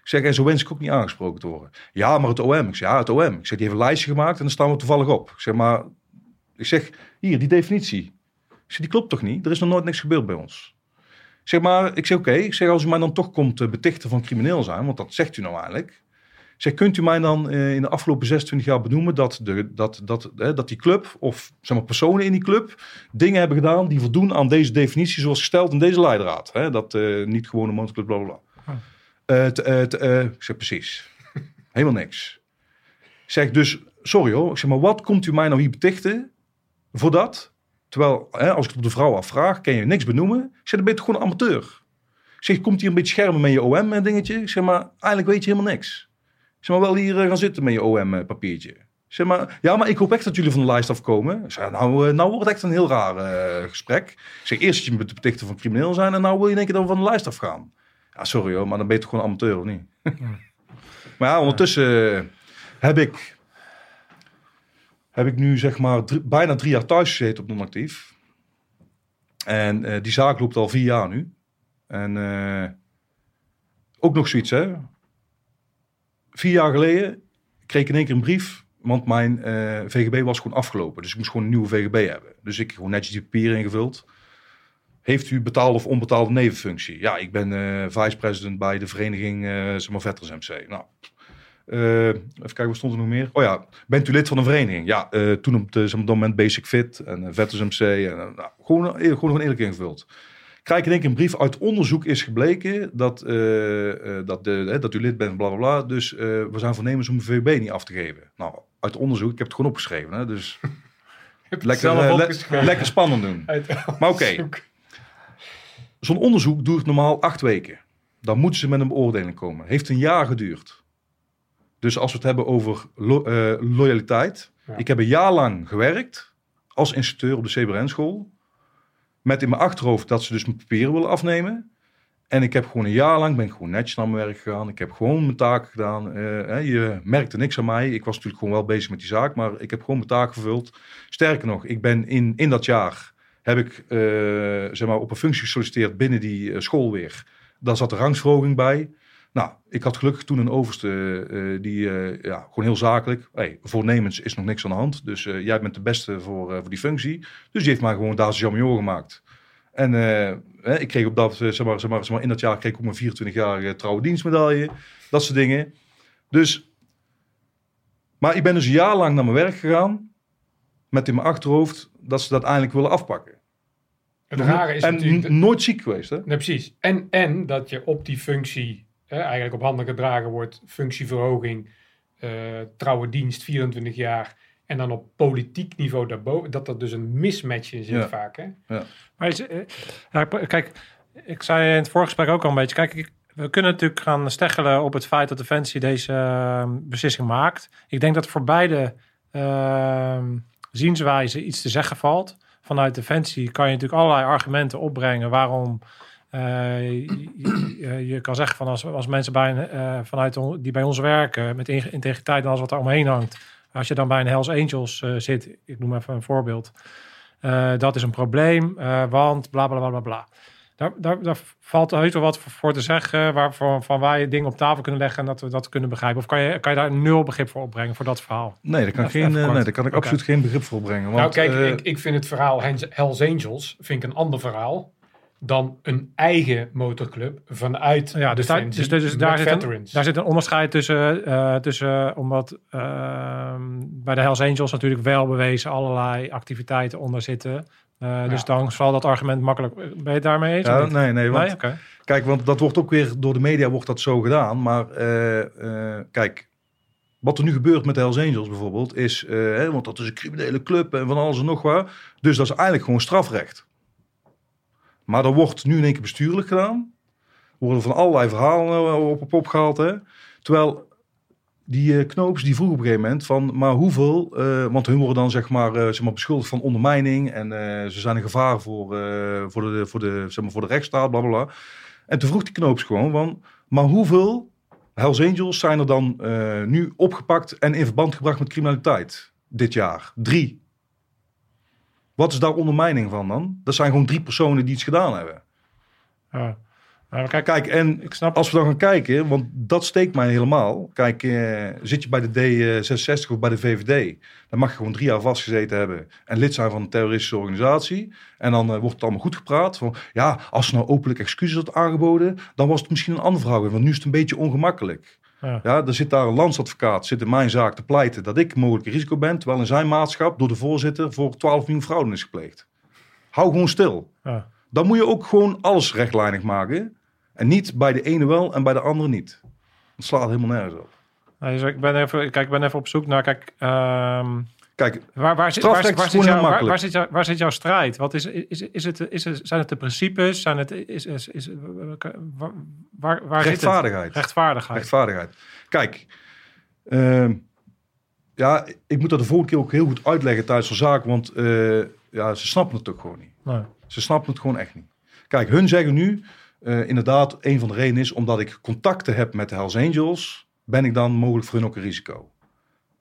Ik zeg, en zo wens ik ook niet aangesproken te worden. Ja, maar het OM. Ik zeg, ja, het OM. Ik zeg, die heeft een lijstje gemaakt en daar staan we toevallig op. Ik zeg, maar, ik zeg, hier, die definitie. Ik die klopt toch niet? Er is nog nooit niks gebeurd bij ons. Ik zeg, maar, ik zeg, oké. Ik zeg, als u mij dan toch komt eh, betichten van crimineel zijn, want dat zegt u nou eigenlijk. Zeg, kunt u mij dan eh, in de afgelopen 26 jaar benoemen dat, de, dat, dat, eh, dat die club, of zeg maar personen in die club, dingen hebben gedaan die voldoen aan deze definitie zoals gesteld in deze leidraad. Hè? Dat eh, niet gewone motorclub, bla bla bla. T- eh, t- ik zeg precies. Helemaal niks. Ik zeg dus, sorry hoor. Ik zeg maar, wat komt u mij nou hier betichten voor dat? Terwijl, hè, als ik het op de vrouw afvraag, kan je niks benoemen. Ik zeg, dan ben je toch gewoon een amateur. Ik zeg, komt hier een beetje schermen met je OM en dingetje. Zeg, maar eigenlijk weet je helemaal niks. Zeg, maar wel hier eh, gaan zitten met je OM papiertje. Ik zeg maar, ja, maar ik hoop echt dat jullie van de lijst afkomen. Ik zeg, nou, eh, nou wordt het echt een heel raar eh, gesprek. Ik zeg, eerst dat je me betichten van crimineel zijn en nou wil je in één keer dan van de lijst afgaan. Ja, sorry hoor, maar dan ben je toch gewoon amateur of niet? maar ja, ondertussen... heb ik, heb ik nu zeg maar drie- bijna drie jaar thuis gezeten op non-actief. En eh, die zaak loopt al vier jaar nu. En eh, ook nog zoiets, hè. Vier jaar geleden kreeg ik in één keer een brief, want mijn eh, VGB was gewoon afgelopen. Dus ik moest gewoon een nieuwe VGB hebben. Dus ik gewoon netjes die papieren ingevuld. Heeft u betaalde of onbetaalde nevenfunctie? Ja, ik ben eh vice-president bij de vereniging eh zeg MC. Nou, even kijken, wat stond er nog meer? Oh ja, bent u lid van een vereniging? Ja, toen op, de, op dat moment Basic Fit en uh, Veterans MC. En, nou, gewoon, gewoon eerlijk ingevuld. Krijg ik in één keer een brief uit onderzoek is gebleken dat, eh, eh, dat, de, hè, dat u lid bent, bla bla bla. Dus eh, we zijn voornemens om VB niet af te geven. Nou, uit onderzoek, ik heb het gewoon opgeschreven. Hè, dus lekker, le- lekker spannend doen. Maar oké. Zo'n onderzoek duurt normaal acht weken. Dan moeten ze met een beoordeling komen. Heeft een jaar geduurd. Dus als we het hebben over lo- loyaliteit. Ja. Ik heb een jaar lang gewerkt als instructeur op de CBRN school. Met in mijn achterhoofd dat ze dus mijn papieren willen afnemen. En ik heb gewoon een jaar lang, ben gewoon netjes naar mijn werk gegaan. Ik heb gewoon mijn taken gedaan. Eh, je merkte niks aan mij. Ik was natuurlijk gewoon wel bezig met die zaak. Maar ik heb gewoon mijn taken vervuld. Sterker nog, ik ben in, in dat jaar heb ik eh, zeg maar, op een functie gesolliciteerd binnen die eh, school weer. Daar zat de rangsverhoging bij. Nou, ik had gelukkig toen een overste eh, die eh, ja, gewoon heel zakelijk. Hey, voornemens is nog niks aan de hand. Dus eh, jij bent de beste voor, voor die functie. Dus die heeft mij gewoon daar major gemaakt. En eh, ik kreeg op dat, zeg maar, zeg maar, zeg maar, in dat jaar kreeg ik ook mijn 24-jarige trouwe dienstmedaille. Dat soort dingen. Dus, maar ik ben dus een jaar lang naar mijn werk gegaan. Met in mijn achterhoofd dat ze dat eindelijk willen afpakken. Het rare is en natuurlijk... nooit ziek geweest, hè? Nee, precies. En, en dat je op die functie hè, eigenlijk op handen gedragen wordt, functieverhoging, eh, trouwe dienst, 24 jaar. En dan op politiek niveau daarboven, dat er dus een mismatch in zit Ja. vaak. Hè? Maar is, eh, ja, kijk, ik zei in het voorgesprek ook al een beetje. Kijk, ik, we kunnen natuurlijk gaan steggelen op het feit dat Defensie deze eh, beslissing maakt. Ik denk dat voor beide uh, zienswijzen iets te zeggen valt. Vanuit Defensie kan je natuurlijk allerlei argumenten opbrengen waarom. Uh, je, je, je, kan zeggen van als, als mensen bij een, uh, vanuit on, die bij ons werken met integriteit en alles wat er omheen hangt. Als je dan bij een Hells Angels uh, zit, ik noem even een voorbeeld. Uh, dat is een probleem, uh, want bla bla bla bla bla. Daar, daar, daar valt heus wel wat voor te zeggen, waarvan van wij dingen op tafel kunnen leggen en dat we dat kunnen begrijpen. Of kan je, kan je daar nul begrip voor opbrengen voor dat verhaal? Nee, daar kan, even, geen, even nee, daar kan ik okay. absoluut geen begrip voor opbrengen. Want, nou, kijk, uh, ik, ik vind het verhaal Hells Angels vind ik een ander verhaal dan een eigen motorclub vanuit ja, dus daar, dus, dus daar, zit een, daar zit een onderscheid tussen, uh, tussen omdat uh, bij de Hells Angels natuurlijk wel bewezen allerlei activiteiten onder zitten. Uh, ja. Dus dan zal dat argument makkelijk. Ben je het daarmee eens? Ja, nee, nee. Want, nee? Okay. Kijk, want dat wordt ook weer door de media wordt dat zo gedaan. Maar uh, kijk, wat er nu gebeurt met de Hells Angels bijvoorbeeld is, hè, want dat is een criminele club en van alles en nog wat. Dus dat is eigenlijk gewoon strafrecht. Maar er wordt nu in één keer bestuurlijk gedaan. Worden van allerlei verhalen op, op opgehaald. Hè? Terwijl die uh, knoops die vroegen op een gegeven moment van, maar hoeveel, uh, want hun worden dan zeg maar, zeg maar beschuldigd van ondermijning en ze zijn een gevaar voor, voor, de, voor, de, zeg maar, voor de rechtsstaat, bla bla. En toen vroeg die knoops gewoon van, maar hoeveel Hells Angels zijn er dan nu opgepakt en in verband gebracht met criminaliteit dit jaar? Drie. Wat is daar ondermijning van dan? Dat zijn gewoon drie personen die iets gedaan hebben. Ja. Kijk, kijk, en ik snap... als we dan gaan kijken, want dat steekt mij helemaal. Kijk, eh, zit je bij de D66 of bij de VVD, dan mag je gewoon drie jaar vastgezeten hebben en lid zijn van een terroristische organisatie. En dan uh, wordt het allemaal goed gepraat. Van, ja, als ze nou openlijk excuses had aangeboden, dan was het misschien een ander verhaal. Want nu is het een beetje ongemakkelijk. Ja. ja, er zit daar een landsadvocaat, zit in mijn zaak te pleiten dat ik mogelijk risico ben, terwijl in zijn maatschap door de voorzitter voor 12 miljoen fraude is gepleegd. Hou gewoon stil. Ja. Dan moet je ook gewoon alles rechtlijnig maken. En niet bij de ene wel en bij de andere niet. Het slaat helemaal nergens op. Dus ik ben even, kijk, ik ben even op zoek naar, kijk, um, kijk waar, waar, zit, waar, waar, zit jou, waar, waar, zit jou, waar zit jouw strijd? Wat is, is, is, het, is het, zijn het de principes? Zijn het, is, is, is, waar, waar Rechtvaardigheid. Zit het? Rechtvaardigheid. Rechtvaardigheid. Kijk, uh, ja, ik moet dat de volgende keer ook heel goed uitleggen tijdens zo'n zaak, want uh, ja, ze snappen het ook gewoon niet. Nee. Ze snappen het gewoon echt niet. Kijk, hun zeggen nu, uh, inderdaad, een van de redenen is omdat ik contacten heb met de Hells Angels, ben ik dan mogelijk voor hun ook een risico.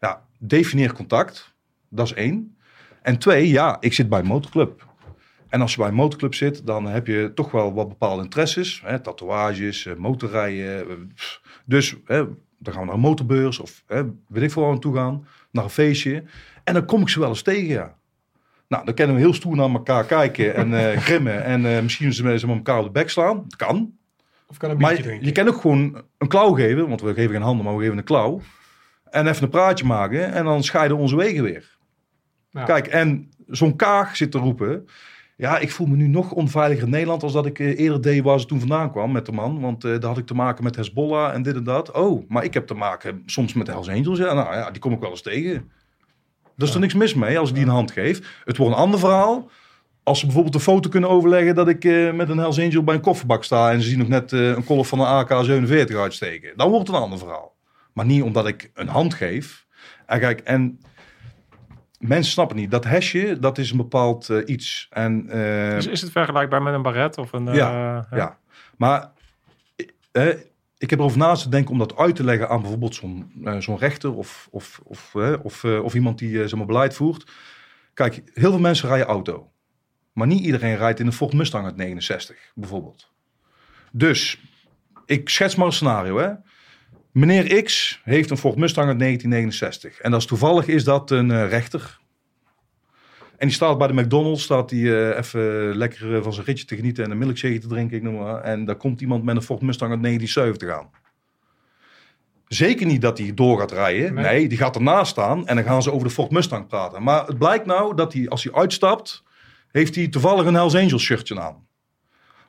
Ja, definieer contact. Dat is één. En twee, ja, ik zit bij een motorclub. En als je bij een motorclub zit, dan heb je toch wel wat bepaalde interesses. Hè, tatoeages, eh, motorrijden. eh. Dus hè, dan gaan we naar een motorbeurs of hè, weet ik veel waar we naartoe gaan. Naar een feestje. En dan kom ik ze wel eens tegen, ja. Nou, dan kunnen we heel stoer naar elkaar kijken en eh, grimmen. En eh, misschien ze met elkaar op de bek slaan. Dat kan. Of kan een Maar drinken. je kan ook gewoon een klauw geven, want we geven geen handen, maar we geven een klauw. En even een praatje maken en dan scheiden onze wegen weer. Kijk, en zo'n kaag zit te roepen. Ja, ik voel me nu nog onveiliger in Nederland als dat ik eh, eerder deed waar ze toen vandaan kwam met de man. Want eh daar had ik te maken met Hezbollah en dit en dat. Oh, maar ik heb te maken soms met de Hells Angels. Ja, nou ja, die kom ik wel eens tegen. Er is er niks mis mee als ik die een hand geef. Het wordt een ander verhaal. Als ze bijvoorbeeld een foto kunnen overleggen dat ik eh, met een Hells Angel bij een kofferbak sta en ze zien nog net een kolf van een AK-47 uitsteken. Dan wordt het een ander verhaal. Maar niet omdat ik een hand geef. En kijk, en mensen snappen niet. Dat hesje, dat is een bepaald eh, iets. En, eh, Is, is het vergelijkbaar met een baret of een... eh, Ja, ja. Maar eh, ik heb erover na te denken om dat uit te leggen aan bijvoorbeeld zo'n zo'n rechter of, of, of, of, of iemand die zeg maar beleid voert. Kijk, heel veel mensen rijden auto. Maar niet iedereen rijdt in een Ford Mustang uit 69, bijvoorbeeld. Dus, ik schets maar een scenario. Hè. Meneer X heeft een Ford Mustang uit 1969. En als toevallig is dat een eh, rechter. En die staat bij de McDonald's, staat die eh, even lekker eh, van zijn ritje te genieten en een milkshake te drinken, ik noem maar. En daar komt iemand met een Ford Mustang uit 1970 aan. Zeker niet dat hij door gaat rijden. Nee. Nee. die gaat ernaast staan en dan gaan ze over de Ford Mustang praten. Maar het blijkt nou dat hij, als hij uitstapt, heeft hij toevallig een Hells Angels shirtje aan.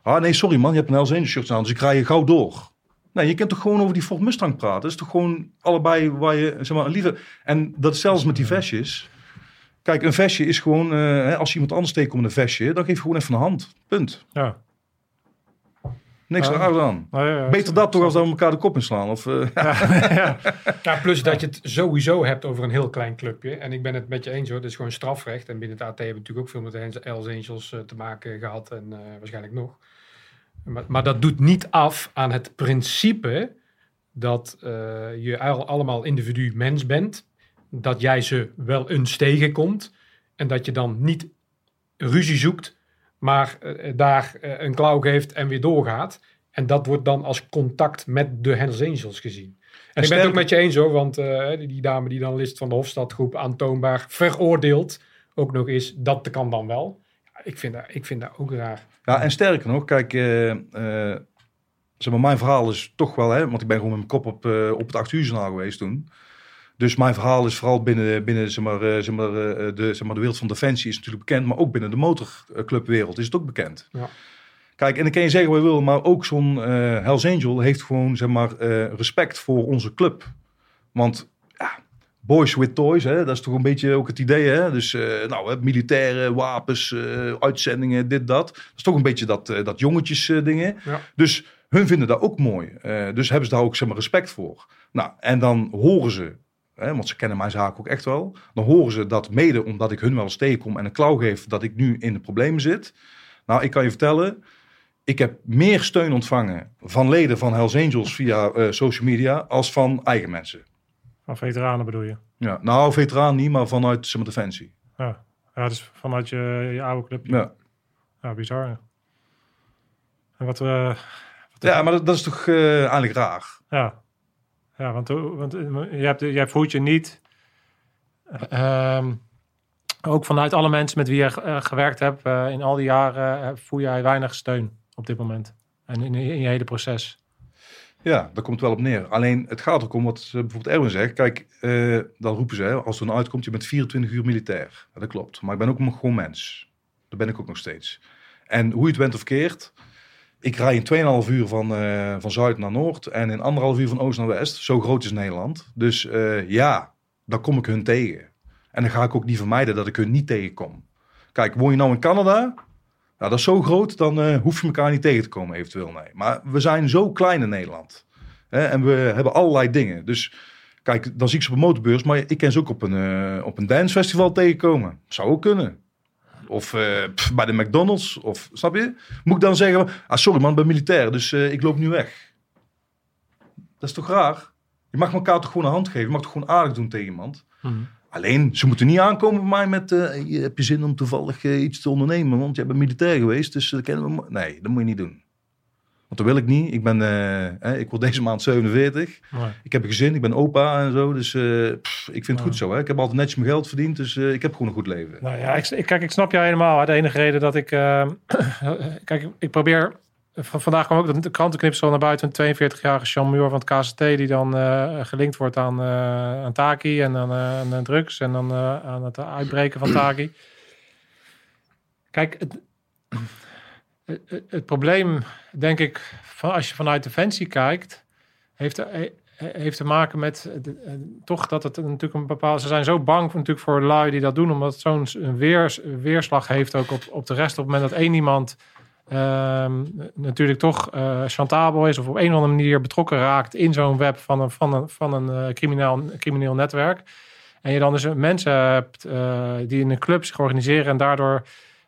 Ah nee, sorry man, je hebt een Hells Angels shirtje aan, dus ik rij je gauw door. Nee, je kunt toch gewoon over die Ford Mustang praten. Dat is toch gewoon allebei waar je, zeg maar, een lieve... En dat zelfs met die vestjes. Kijk, een vestje is gewoon, eh, hè, als je iemand anders tegenkomt met een vestje, dan geef je gewoon even een hand. Punt. Ja. Niks Ja. raars aan. Nou ja, ja, Beter dat toch als dat we elkaar de kop inslaan. Of, eh, ja. Ja, plus dat je het sowieso hebt over een heel klein clubje. En ik ben het met je eens hoor, het is gewoon strafrecht. En binnen het AT hebben we natuurlijk ook veel met de Hells Angels eh, te maken gehad en eh, waarschijnlijk nog. Maar, maar dat doet niet af aan het principe dat eh, je al- allemaal individu mens bent. Dat jij ze wel eens tegenkomt. En dat je dan niet ruzie zoekt, maar eh, daar eh, een klauw geeft en weer doorgaat. En dat wordt dan als contact met de Hells Angels gezien. En ik ben het ook met je eens hoor, want die, die dame die dan list van de Hofstadgroep aantoonbaar veroordeeld ook nog is, dat kan dan wel. Ik, vind dat, ik vind dat ook raar. Ja, en sterker nog, kijk, eh, zeg maar, mijn verhaal is toch wel, hè, want ik ben gewoon met mijn kop op, eh, op het 8 uur journaal geweest toen. Dus mijn verhaal is vooral binnen, binnen zeg maar, zeg maar, de, zeg maar, de wereld van Defensie is natuurlijk bekend, maar ook binnen de motorclubwereld is het ook bekend. Ja. Kijk, en dan kan je zeggen wat je wil, maar ook zo'n Hells Angel heeft gewoon zeg maar, respect voor onze club. Want boys with toys, hè, dat is toch een beetje ook het idee. Hè? Dus eh, nou, hè, militaire wapens, eh, uitzendingen, dit, dat. Dat is toch een beetje dat, eh, dat jongetjes dingen. Ja. Dus hun vinden dat ook mooi. Dus hebben ze daar ook zeg maar, respect voor. Nou, en dan horen ze, hè, want ze kennen mijn zaak ook echt wel. Dan horen ze dat mede omdat ik hun wel eens tegenkom en een klauw geef dat ik nu in de problemen zit. Nou, ik kan je vertellen, ik heb meer steun ontvangen van leden van Hells Angels via social media als van eigen mensen. Van veteranen bedoel je? Ja, nou, veteraan niet, maar vanuit zeg maar, Defensie. Ja. Ja, dus vanuit je, je oude clubje. Ja, Ja, bizar. ja. En wat... eh, wat ja maar dat, dat is toch eh, eigenlijk raar. Ja, ja want, want eh, je, hebt, jij voelt je niet. ehm, ook vanuit alle mensen met wie je gewerkt hebt in al die jaren, voel jij weinig steun op dit moment. En in, in je hele proces. Ja, daar komt wel op neer. Alleen het gaat ook om wat eh, bijvoorbeeld Erwin zegt. Kijk, eh, dan roepen ze, als er een uitkomt, je bent 24 uur militair. Dat klopt. Maar ik ben ook gewoon mens. Dat ben ik ook nog steeds. En hoe je het bent of keert, ik rij in 2,5 uur van, eh, van zuid naar noord en in anderhalf uur van oost naar west. Zo groot is Nederland. Dus ja, dan kom ik hun tegen. En dan ga ik ook niet vermijden dat ik hun niet tegenkom. Kijk, woon je nou in Canada? Nou, dat is zo groot, dan eh, hoef je elkaar niet tegen te komen eventueel. Nee. Maar we zijn zo klein in Nederland. Hè, en we hebben allerlei dingen. Dus kijk, dan zie ik ze op een motorbeurs, maar ik ken ze ook op een, eh, op een dancefestival tegenkomen. Zou ook kunnen. Of eh, bij de McDonald's. Of, snap je? Moet ik dan zeggen, ah, sorry man, ik ben militair, dus ik loop nu weg. Dat is toch raar? Je mag elkaar toch gewoon een hand geven. Je mag toch gewoon aardig doen tegen iemand. Mhm. Alleen, ze moeten niet aankomen bij mij met... eh, je heb je zin om toevallig eh, iets te ondernemen? Want je bent militair geweest, dus dat kennen we... Nee, dat moet je niet doen. Want dat wil ik niet. Ik ben... eh, ik word deze maand 47. Mooi. Ik heb een gezin, ik ben opa en zo. Dus eh, pff, ik vind het goed zo. Hè. Ik heb altijd netjes mijn geld verdiend, dus eh, ik heb gewoon een goed leven. Nou ja, ik, kijk, ik snap jou helemaal. hè. De enige reden dat ik... eh, kijk, ik probeer... Van, vandaag kwam ook de krantenknipsel naar buiten. Een 42-jarige chameur van het KCT... die dan eh, gelinkt wordt aan, eh aan Taki en aan, eh, aan drugs... en dan aan het uitbreken van Taki. Kijk, het, het, het probleem, denk ik... Van, als je vanuit Defensie kijkt... heeft, heeft te maken met toch dat het natuurlijk een bepaalde. Ze zijn zo bang voor, natuurlijk voor lui die dat doen, omdat zo'n weers, weerslag heeft ook op, op de rest. Op het moment dat één iemand natuurlijk toch eh chantabel is of op een of andere manier betrokken raakt in zo'n web van een, van een, van een eh, crimineel, crimineel netwerk. En je dan dus mensen hebt eh, die in een club zich organiseren en daardoor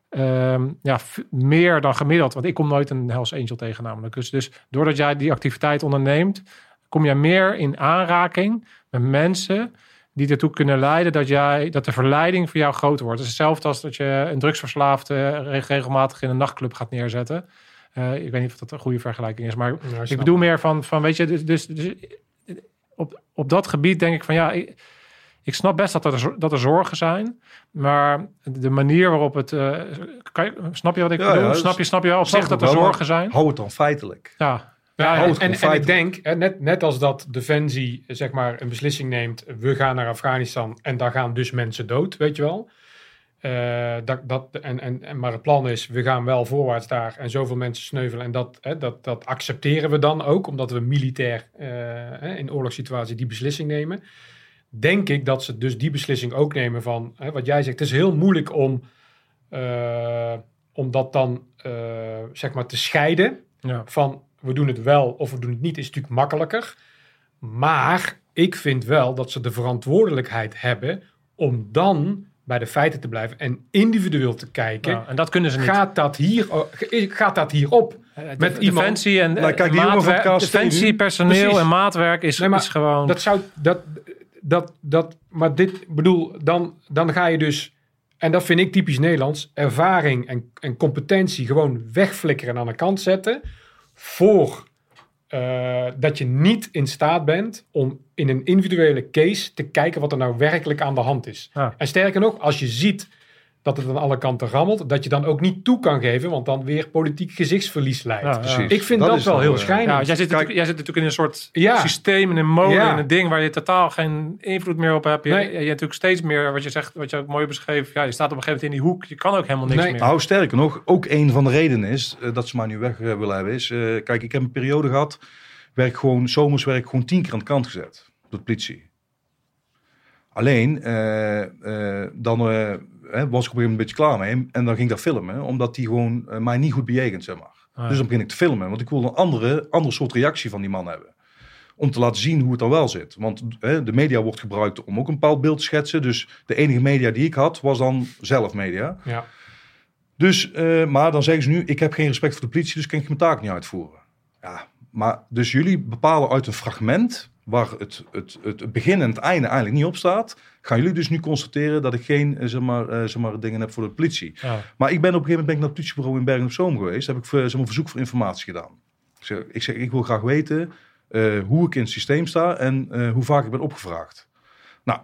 ehm, ja, meer dan gemiddeld. Want ik kom nooit een Hells Angel tegen namelijk. Dus, dus doordat jij die activiteit onderneemt, kom je meer in aanraking met mensen die ertoe kunnen leiden dat, jij, dat de verleiding voor jou groter wordt. Het is hetzelfde als dat je een drugsverslaafde reg- regelmatig in een nachtclub gaat neerzetten. Eh, ik weet niet of dat een goede vergelijking is, maar Ja, ik bedoel meer van, van weet je, dus, dus, dus op, op dat gebied denk ik van ja, ik, ik snap best dat er, dat er zorgen zijn, maar de manier waarop het, eh, kan je- snap je wat ik Ja, bedoel? ja, snap je, snap je op snap zich dat er wel, zorgen zijn? Hou het dan feitelijk. Ja, Ja, en, en, ik denk, hè, net, net als dat Defensie zeg maar, een beslissing neemt, we gaan naar Afghanistan en daar gaan dus mensen dood, weet je wel. Eh, dat, dat, en, en, en, maar het plan is, we gaan wel voorwaarts daar en zoveel mensen sneuvelen. En dat, hè, dat, dat accepteren we dan ook, omdat we militair eh, in oorlogssituatie die beslissing nemen. Denk ik dat ze dus die beslissing ook nemen van, hè, wat jij zegt, het is heel moeilijk om, eh, om dat dan zeg maar te scheiden ja. van we doen het wel of we doen het niet, is natuurlijk makkelijker. Maar ik vind wel dat ze de verantwoordelijkheid hebben om dan bij de feiten te blijven en individueel te kijken. Ja, en dat kunnen ze niet. Gaat dat hier, gaat dat hierop? met met iemand- defensie en Nou, kijk, van maatwerk- defensie, personeel Precies. en maatwerk is, Nee, maar is gewoon. Dat zou, dat, dat, dat, maar dit, bedoel, dan, dan ga je dus, en dat vind ik typisch Nederlands, ervaring en, en competentie gewoon wegflikkeren en aan de kant zetten. Voor eh, dat je niet in staat bent om in een individuele case te kijken wat er nou werkelijk aan de hand is. Ja. En sterker nog, als je ziet dat het aan alle kanten rammelt, dat je dan ook niet toe kan geven, want dan weer politiek gezichtsverlies leidt. Ja. Precies. Ik vind dat, wel heel eh, schijnend. ja, jij, zit Kijk- jij zit natuurlijk in een soort Ja. systeem, in een molen, Ja. in een ding waar je totaal geen invloed meer op hebt. Je, Nee. je, je hebt natuurlijk steeds meer, wat je zegt, wat je ook mooi beschreef. Ja, je staat op een gegeven moment in die hoek. Je kan ook helemaal niks Nee. meer. Nou, sterker nog, ook een van de redenen is eh, dat ze mij nu weg eh, willen hebben. Is, eh, kijk, ik heb een periode gehad, werk gewoon, zomers werk gewoon tien keer aan de kant gezet door de politie. Alleen, eh, eh, dan eh, hè, was ik op een gegeven moment een beetje klaar mee. En dan ging ik dat filmen, omdat die gewoon eh, mij niet goed bejegend, zeg maar. Ah, Dus dan begin ik te filmen, want ik wilde een andere, andere soort reactie van die man hebben. Om te laten zien hoe het dan wel zit. Want hè, de media wordt gebruikt om ook een bepaald beeld te schetsen. Dus de enige media die ik had, was dan zelf media. Ja. Dus, eh, maar dan zeggen ze nu, ik heb geen respect voor de politie, dus kan ik mijn taak niet uitvoeren. Ja, maar dus jullie bepalen uit een fragment waar het, het, het begin en het einde eigenlijk niet op staat, gaan jullie dus nu constateren dat ik geen eh, zeg maar, eh, zeg maar, dingen heb voor de politie. Ja. Maar ik ben op een gegeven moment ben ik naar het politiebureau in Bergen op Zoom geweest, heb ik eh, zeg maar, verzoek voor informatie gedaan. Ik zeg, ik, zeg, ik wil graag weten hoe ik in het systeem sta en hoe vaak ik ben opgevraagd. Nou,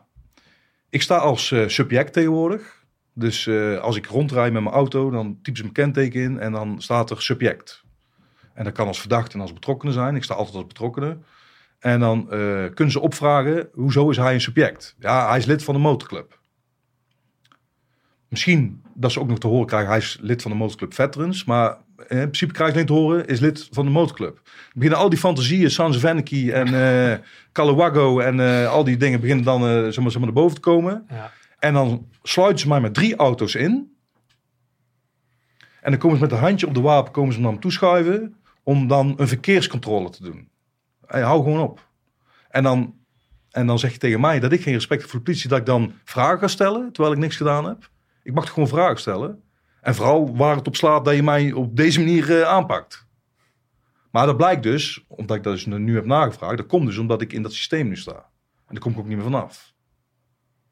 ik sta als subject tegenwoordig. Dus als ik rondrijd met mijn auto, dan typen ze mijn kenteken in en dan staat er subject. En dat kan als verdachte en als betrokkenen zijn. Ik sta altijd als betrokkenen. En dan eh, kunnen ze opvragen, hoezo is hij een subject? Ja, hij is lid van de motorclub. Misschien dat ze ook nog te horen krijgen, hij is lid van de motorclub Veterans. Maar in principe krijg je alleen te horen, is lid van de motorclub. Dan beginnen al die fantasieën, Sans Veneki en eh Calawago en eh, al die dingen beginnen dan eh, zeg maar, zeg maar naar boven te komen. Ja. En dan sluiten ze mij met drie auto's in. En dan komen ze met een handje op de wapen, komen ze naar me toeschuiven. Om dan een verkeerscontrole te doen. Hey, hou gewoon op. En dan, en dan zeg je tegen mij dat ik geen respect heb voor de politie. Dat ik dan vragen ga stellen, terwijl ik niks gedaan heb. Ik mag toch gewoon vragen stellen. En vooral waar het op slaat dat je mij op deze manier eh, aanpakt. Maar dat blijkt dus, omdat ik dat dus nu heb nagevraagd, dat komt dus omdat ik in dat systeem nu sta. En daar kom ik ook niet meer vanaf.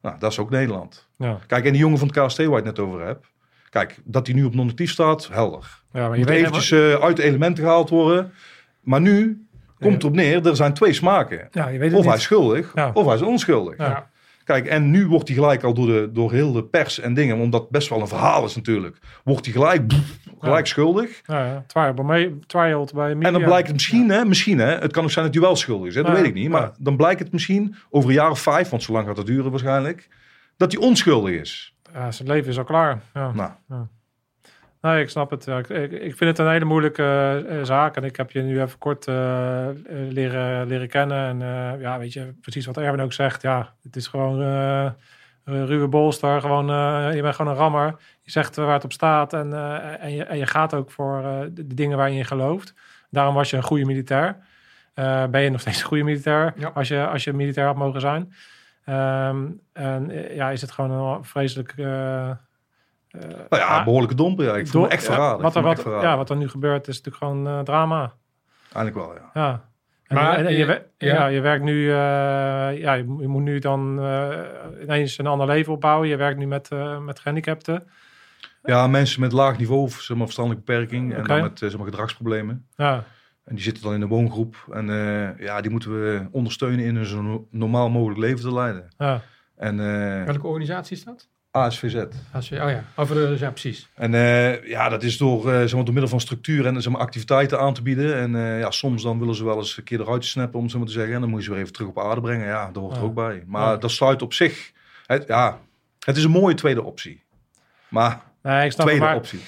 Nou, dat is ook Nederland. Ja. Kijk, en die jongen van het KST waar ik het net over heb. Kijk, dat hij nu op non-actief staat, helder. Ja, maar je Moet weet eventjes eh, uit de elementen gehaald worden. Maar nu komt het op neer, er zijn twee smaken. ja, je weet het Of hij niet. is schuldig, Ja. of hij is onschuldig. Ja. Kijk, en nu wordt hij gelijk al door, de, door heel de pers en dingen, omdat best wel een verhaal is natuurlijk, wordt hij gelijk, pff, gelijk schuldig. Ja, ja. Bij, bij media. En dan blijkt het misschien, hè, misschien hè, het kan ook zijn dat hij wel schuldig is, hè, dat weet ik niet. Maar dan blijkt het misschien over een jaar of vijf, want zo lang gaat het duren waarschijnlijk, dat hij onschuldig is. Ja, zijn leven is al klaar. Ja. Nou, Nee, ik snap het. Ik, vind het een hele moeilijke eh, eh, zaak. En ik heb je nu even kort eh, leren, leren kennen. En ja, weet je, precies wat Erwin ook zegt. Ja, het is gewoon ruwe bolster. Gewoon, je bent gewoon een rammer. Je zegt waar het op staat. En, en, je, en je gaat ook voor de, dingen waar je in gelooft. Daarom was je een goede militair. Ben je nog steeds een goede militair. Ja. Als, je, als je militair had mogen zijn. Ehm, en ja, is het gewoon een vreselijk... eh, nou ja, behoorlijke domper. Ja. Ik vond door- het echt ja, verraden. Wat, er, wat, ja, wat er nu gebeurt is natuurlijk gewoon eh, drama. Eigenlijk wel, ja. Ja. En, Maar, en, en je, ja. ja. je werkt nu, eh, ja, je, moet- je moet nu dan eh, ineens een ander leven opbouwen. Je werkt nu met, eh, met gehandicapten. Ja, mensen met laag niveau, of zeg maar verstandelijke beperking en dan met zeg maar, gedragsproblemen. Ja, En die zitten dan in een woongroep. En eh, ja, die moeten we ondersteunen in een zo no- normaal mogelijk leven te leiden. ja. En eh, Welke organisatie is dat? ASVZ. Je, oh ja, over ja, precies. En eh, ja, dat is door, eh, zeg maar, door middel van structuur en zeg maar, activiteiten aan te bieden. En eh, ja, soms dan willen ze wel eens een keer eruit snappen, om zo maar te zeggen. En dan moet je ze weer even terug op aarde brengen. Ja, dat hoort er ook bij. Maar dat sluit op zich. Het, ja, het is een mooie tweede optie. Maar Nee, ik snap tweede maar, optie.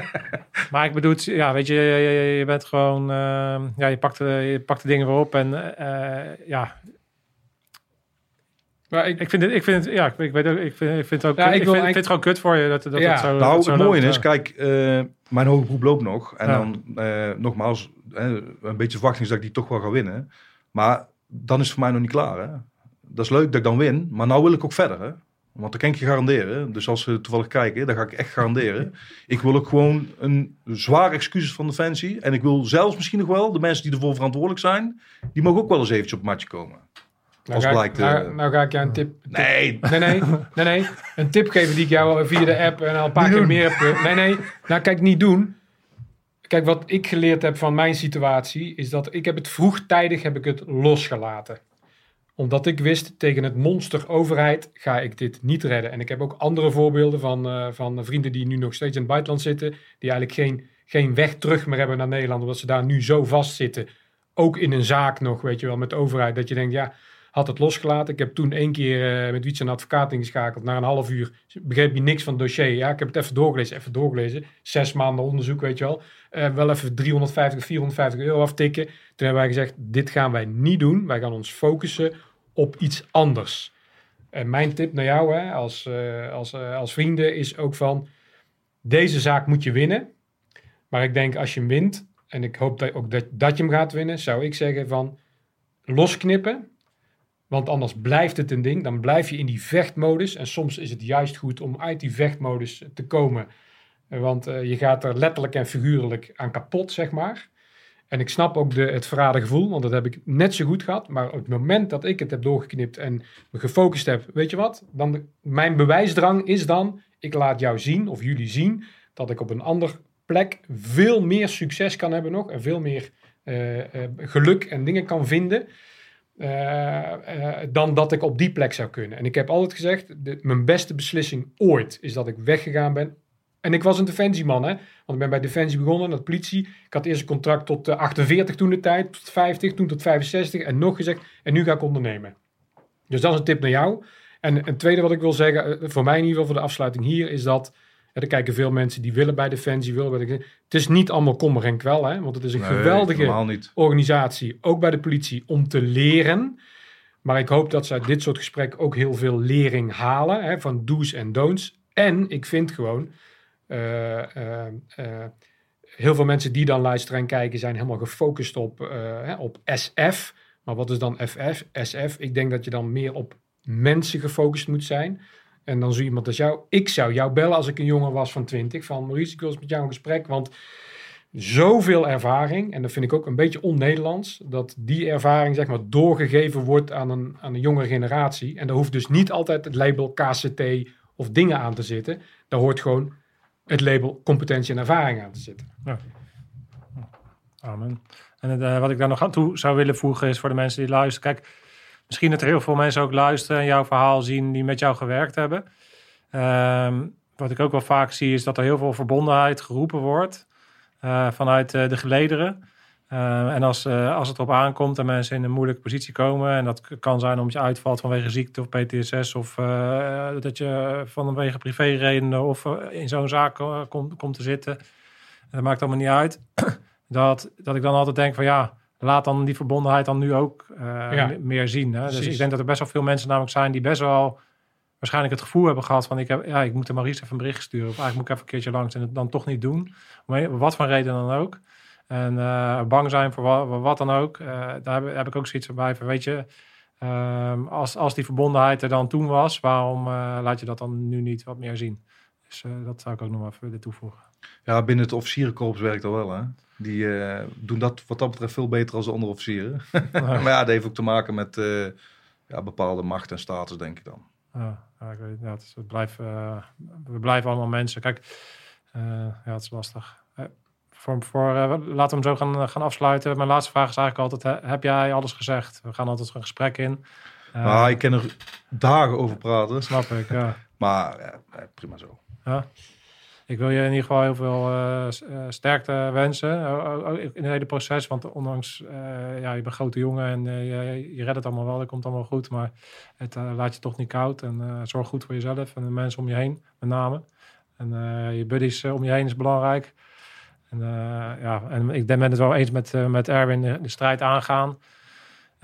maar ik bedoel, ja, weet je, je, bent gewoon, eh, ja, je pakt, de, je pakt de dingen weer op. En ja, Maar ik, ik vind het, ik vind het, ja, ik, ik weet ook, ik vind, ik vind het ook, Ja, ik vind, ik eigenlijk- vind het gewoon kut voor je dat, dat Ja. het zo Nou, het zo het mooie loopt, is, ja. kijk, eh, mijn hoge beroep loopt nog. En Ja. dan, eh, nogmaals, een beetje verwachting is dat ik die toch wel ga winnen. Maar dan is het voor mij nog niet klaar. Hè? Dat is leuk dat ik dan win, maar nou wil ik ook verder. Hè? Want dat kan ik je garanderen. Dus als ze toevallig kijken, dan ga ik echt garanderen. ik wil ook gewoon een zwaar excuses van Defensie. En ik wil zelfs misschien nog wel, de mensen die ervoor verantwoordelijk zijn, die mogen ook wel eens eventjes op het matje komen. Nou, als ga ik, blijkt, nou, eh, nou ga ik jou een tip, Nee, Nee, nee, nee, nee. Een tip geven die ik jou via de app en al een paar keer meer heb. Nee, nee. Nou, kijk, niet doen. Kijk, wat ik geleerd heb van mijn situatie is dat ik heb het vroegtijdig heb ik het losgelaten. Omdat ik wist, tegen het monster overheid ga ik dit niet redden. En ik heb ook andere voorbeelden van, eh, van vrienden die nu nog steeds in het buitenland zitten. Die eigenlijk geen, geen weg terug meer hebben naar Nederland. Omdat ze daar nu zo vastzitten. Ook in een zaak nog, weet je wel, met de overheid. Dat je denkt, ja, had het losgelaten. Ik heb toen één keer eh, met Wietse een advocaat ingeschakeld. Na een half uur begreep hij niks van het dossier. Ja, ik heb het even doorgelezen, even doorgelezen. Zes maanden onderzoek, weet je wel. Eh, wel even 350, 450 euro aftikken. Toen hebben wij gezegd, dit gaan wij niet doen. Wij gaan ons focussen op iets anders. En mijn tip naar jou hè, als, eh, als, als vrienden is ook van... Deze zaak moet je winnen. Maar ik denk als je hem wint... En ik hoop dat, ook dat, dat je hem gaat winnen. Zou ik zeggen van losknippen. Want anders blijft het een ding. Dan blijf je in die vechtmodus. En soms is het juist goed om uit die vechtmodus te komen. Eh, Want eh, je gaat er letterlijk en figuurlijk aan kapot, zeg maar. En ik snap ook de, het verradergevoel, want dat heb ik net zo goed gehad. Maar op het moment dat ik het heb doorgeknipt en me gefocust heb, weet je wat? Dan, mijn bewijsdrang is dan, ik laat jou zien, of jullie zien, dat ik op een ander plek veel meer succes kan hebben nog. En veel meer eh, geluk en dingen kan vinden. Eh, eh, dan dat ik op die plek zou kunnen. En ik heb altijd gezegd, mijn beste beslissing ooit is dat ik weggegaan ben. En ik was een defensieman, hè. Want ik ben bij Defensie begonnen, dat politie. Ik had eerst een contract tot eh, 48 toen de tijd, tot 50, toen tot 65. En nog gezegd, en nu ga ik ondernemen. Dus dat is een tip naar jou. En een tweede wat ik wil zeggen, eh, voor mij in ieder geval voor de afsluiting hier, is dat... Er kijken veel mensen die willen bij Defensie, willen bij de... Het is niet allemaal kommer en kwel, hè. Want het is een Nee, geweldige organisatie, ook bij de politie, om te leren. Maar ik hoop dat ze uit dit soort gesprekken ook heel veel lering halen hè, van do's en don'ts. En ik vind gewoon, eh, eh, eh, heel veel mensen die dan luisteren en kijken zijn helemaal gefocust op, hè, op SF. Maar wat is dan FF, SF? Ik denk dat je dan meer op mensen gefocust moet zijn. En dan zo iemand als jou. Ik zou jou bellen als ik een jongen was van 20. Van Maurice, ik wil eens met jou een gesprek. Want zoveel ervaring. En dat vind ik ook een beetje on-Nederlands. Dat die ervaring zeg maar doorgegeven wordt aan een, aan een jongere generatie. En daar hoeft dus niet altijd het label KCT of dingen aan te zitten. Daar hoort gewoon het label competentie en ervaring aan te zitten. Amen. En eh, wat ik daar nog aan toe zou willen voegen is voor de mensen die luisteren. Kijk, misschien dat er heel veel mensen ook luisteren en jouw verhaal zien die met jou gewerkt hebben. Ehm, wat ik ook wel vaak zie is dat er heel veel verbondenheid geroepen wordt eh, vanuit eh, de gelederen. Eh, en als, eh, als het erop aankomt en mensen in een moeilijke positie komen, en dat kan zijn omdat je uitvalt vanwege ziekte of PTSS, of dat je vanwege privéredenen of in zo'n zaak komt, komt te zitten, dat maakt allemaal niet uit. dat, dat ik dan altijd denk van ja, laat dan die verbondenheid dan nu ook eh, Ja. meer zien. Hè? Dus ik denk dat er best wel veel mensen namelijk zijn die best wel waarschijnlijk het gevoel hebben gehad van ik, heb, ja, ik moet de Maries even een bericht sturen. Of eigenlijk moet ik even een keertje langs en het dan toch niet doen. Om wat voor reden dan ook. En eh, bang zijn voor wat, wat dan ook. Eh, daar heb, heb ik ook zoiets bij van, weet je, ehm, als, als die verbondenheid er dan toen was, waarom eh, laat je dat dan nu niet wat meer zien? Dus eh, dat zou ik ook nog even willen toevoegen. Ja, binnen het officierenkorps werkt dat wel, hè. Die eh, doen dat wat dat betreft veel beter dan de andere officieren. maar ja, dat heeft ook te maken met eh, ja, bepaalde macht en status, denk ik dan. Ja, ja, ik weet. Ja, het, is, het blijft, eh, we blijven allemaal mensen. Kijk, ja, het is lastig. Voor, voor, laten we hem zo gaan, gaan afsluiten. Mijn laatste vraag is eigenlijk altijd, heb jij alles gezegd? We gaan altijd een gesprek in. Maar ik kan er dagen over praten. Snap ik, ja. Maar ja, prima zo. Ja. Ik wil je in ieder geval heel veel eh, sterkte wensen in het hele proces. Want ondanks, eh, ja, je bent grote jongen en je, je redt het allemaal wel. Het komt allemaal goed, maar het laat je toch niet koud. En zorg goed voor jezelf en de mensen om je heen, met name. En je buddies om je heen is belangrijk. En, ja, en ik ben het wel eens met, met Erwin, de strijd aangaan.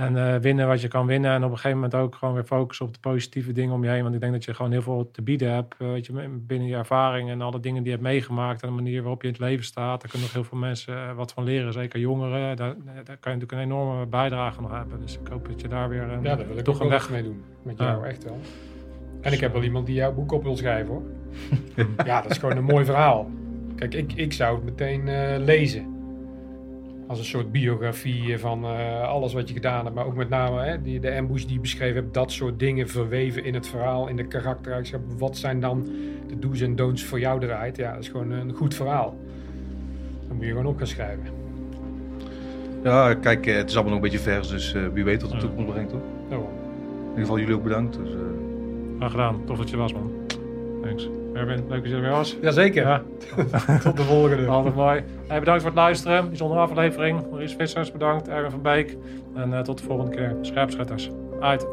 En eh, winnen wat je kan winnen. En op een gegeven moment ook gewoon weer focussen op de positieve dingen om je heen. Want ik denk dat je gewoon heel veel te bieden hebt. eh, weet je, binnen je ervaring en alle dingen die je hebt meegemaakt. En de manier waarop je in het leven staat. Daar kunnen nog heel veel mensen eh, wat van leren. Zeker jongeren. Daar, daar kan je natuurlijk een enorme bijdrage nog hebben. Dus ik hoop dat je daar weer een, Ja, daar wil ik toch ook een wel weg echt mee doen. Met Ja. jou, echt wel. En ik heb wel iemand die jouw boek op wil schrijven hoor. ja, dat is gewoon een mooi verhaal. Kijk, ik, ik zou het meteen eh, lezen. Als een soort biografie van eh, alles wat je gedaan hebt. Maar ook met name hè, die, de ambush die je beschreven hebt. Dat soort dingen verweven in het verhaal, in de karaktereigenschappen. Wat zijn dan de do's en don'ts voor jou eruit? Ja, dat is gewoon een goed verhaal. Dan moet je gewoon op gaan schrijven. Ja, kijk, eh, het is allemaal nog een beetje vers, dus eh, wie weet wat de toekomst brengt, toch? Nou, In ieder geval jullie ook bedankt. Dus, eh, Graag gedaan. Tof dat je was, man. Thanks. Erwin, leuk dat je er weer was. Jazeker. Ja, Tot de volgende. altijd mooi. Hey, bedankt voor het luisteren. Bijzondere aflevering. Maurice Vissers, bedankt. Erwin van Beek. En eh, tot de volgende keer. Scherpschutters. Uit.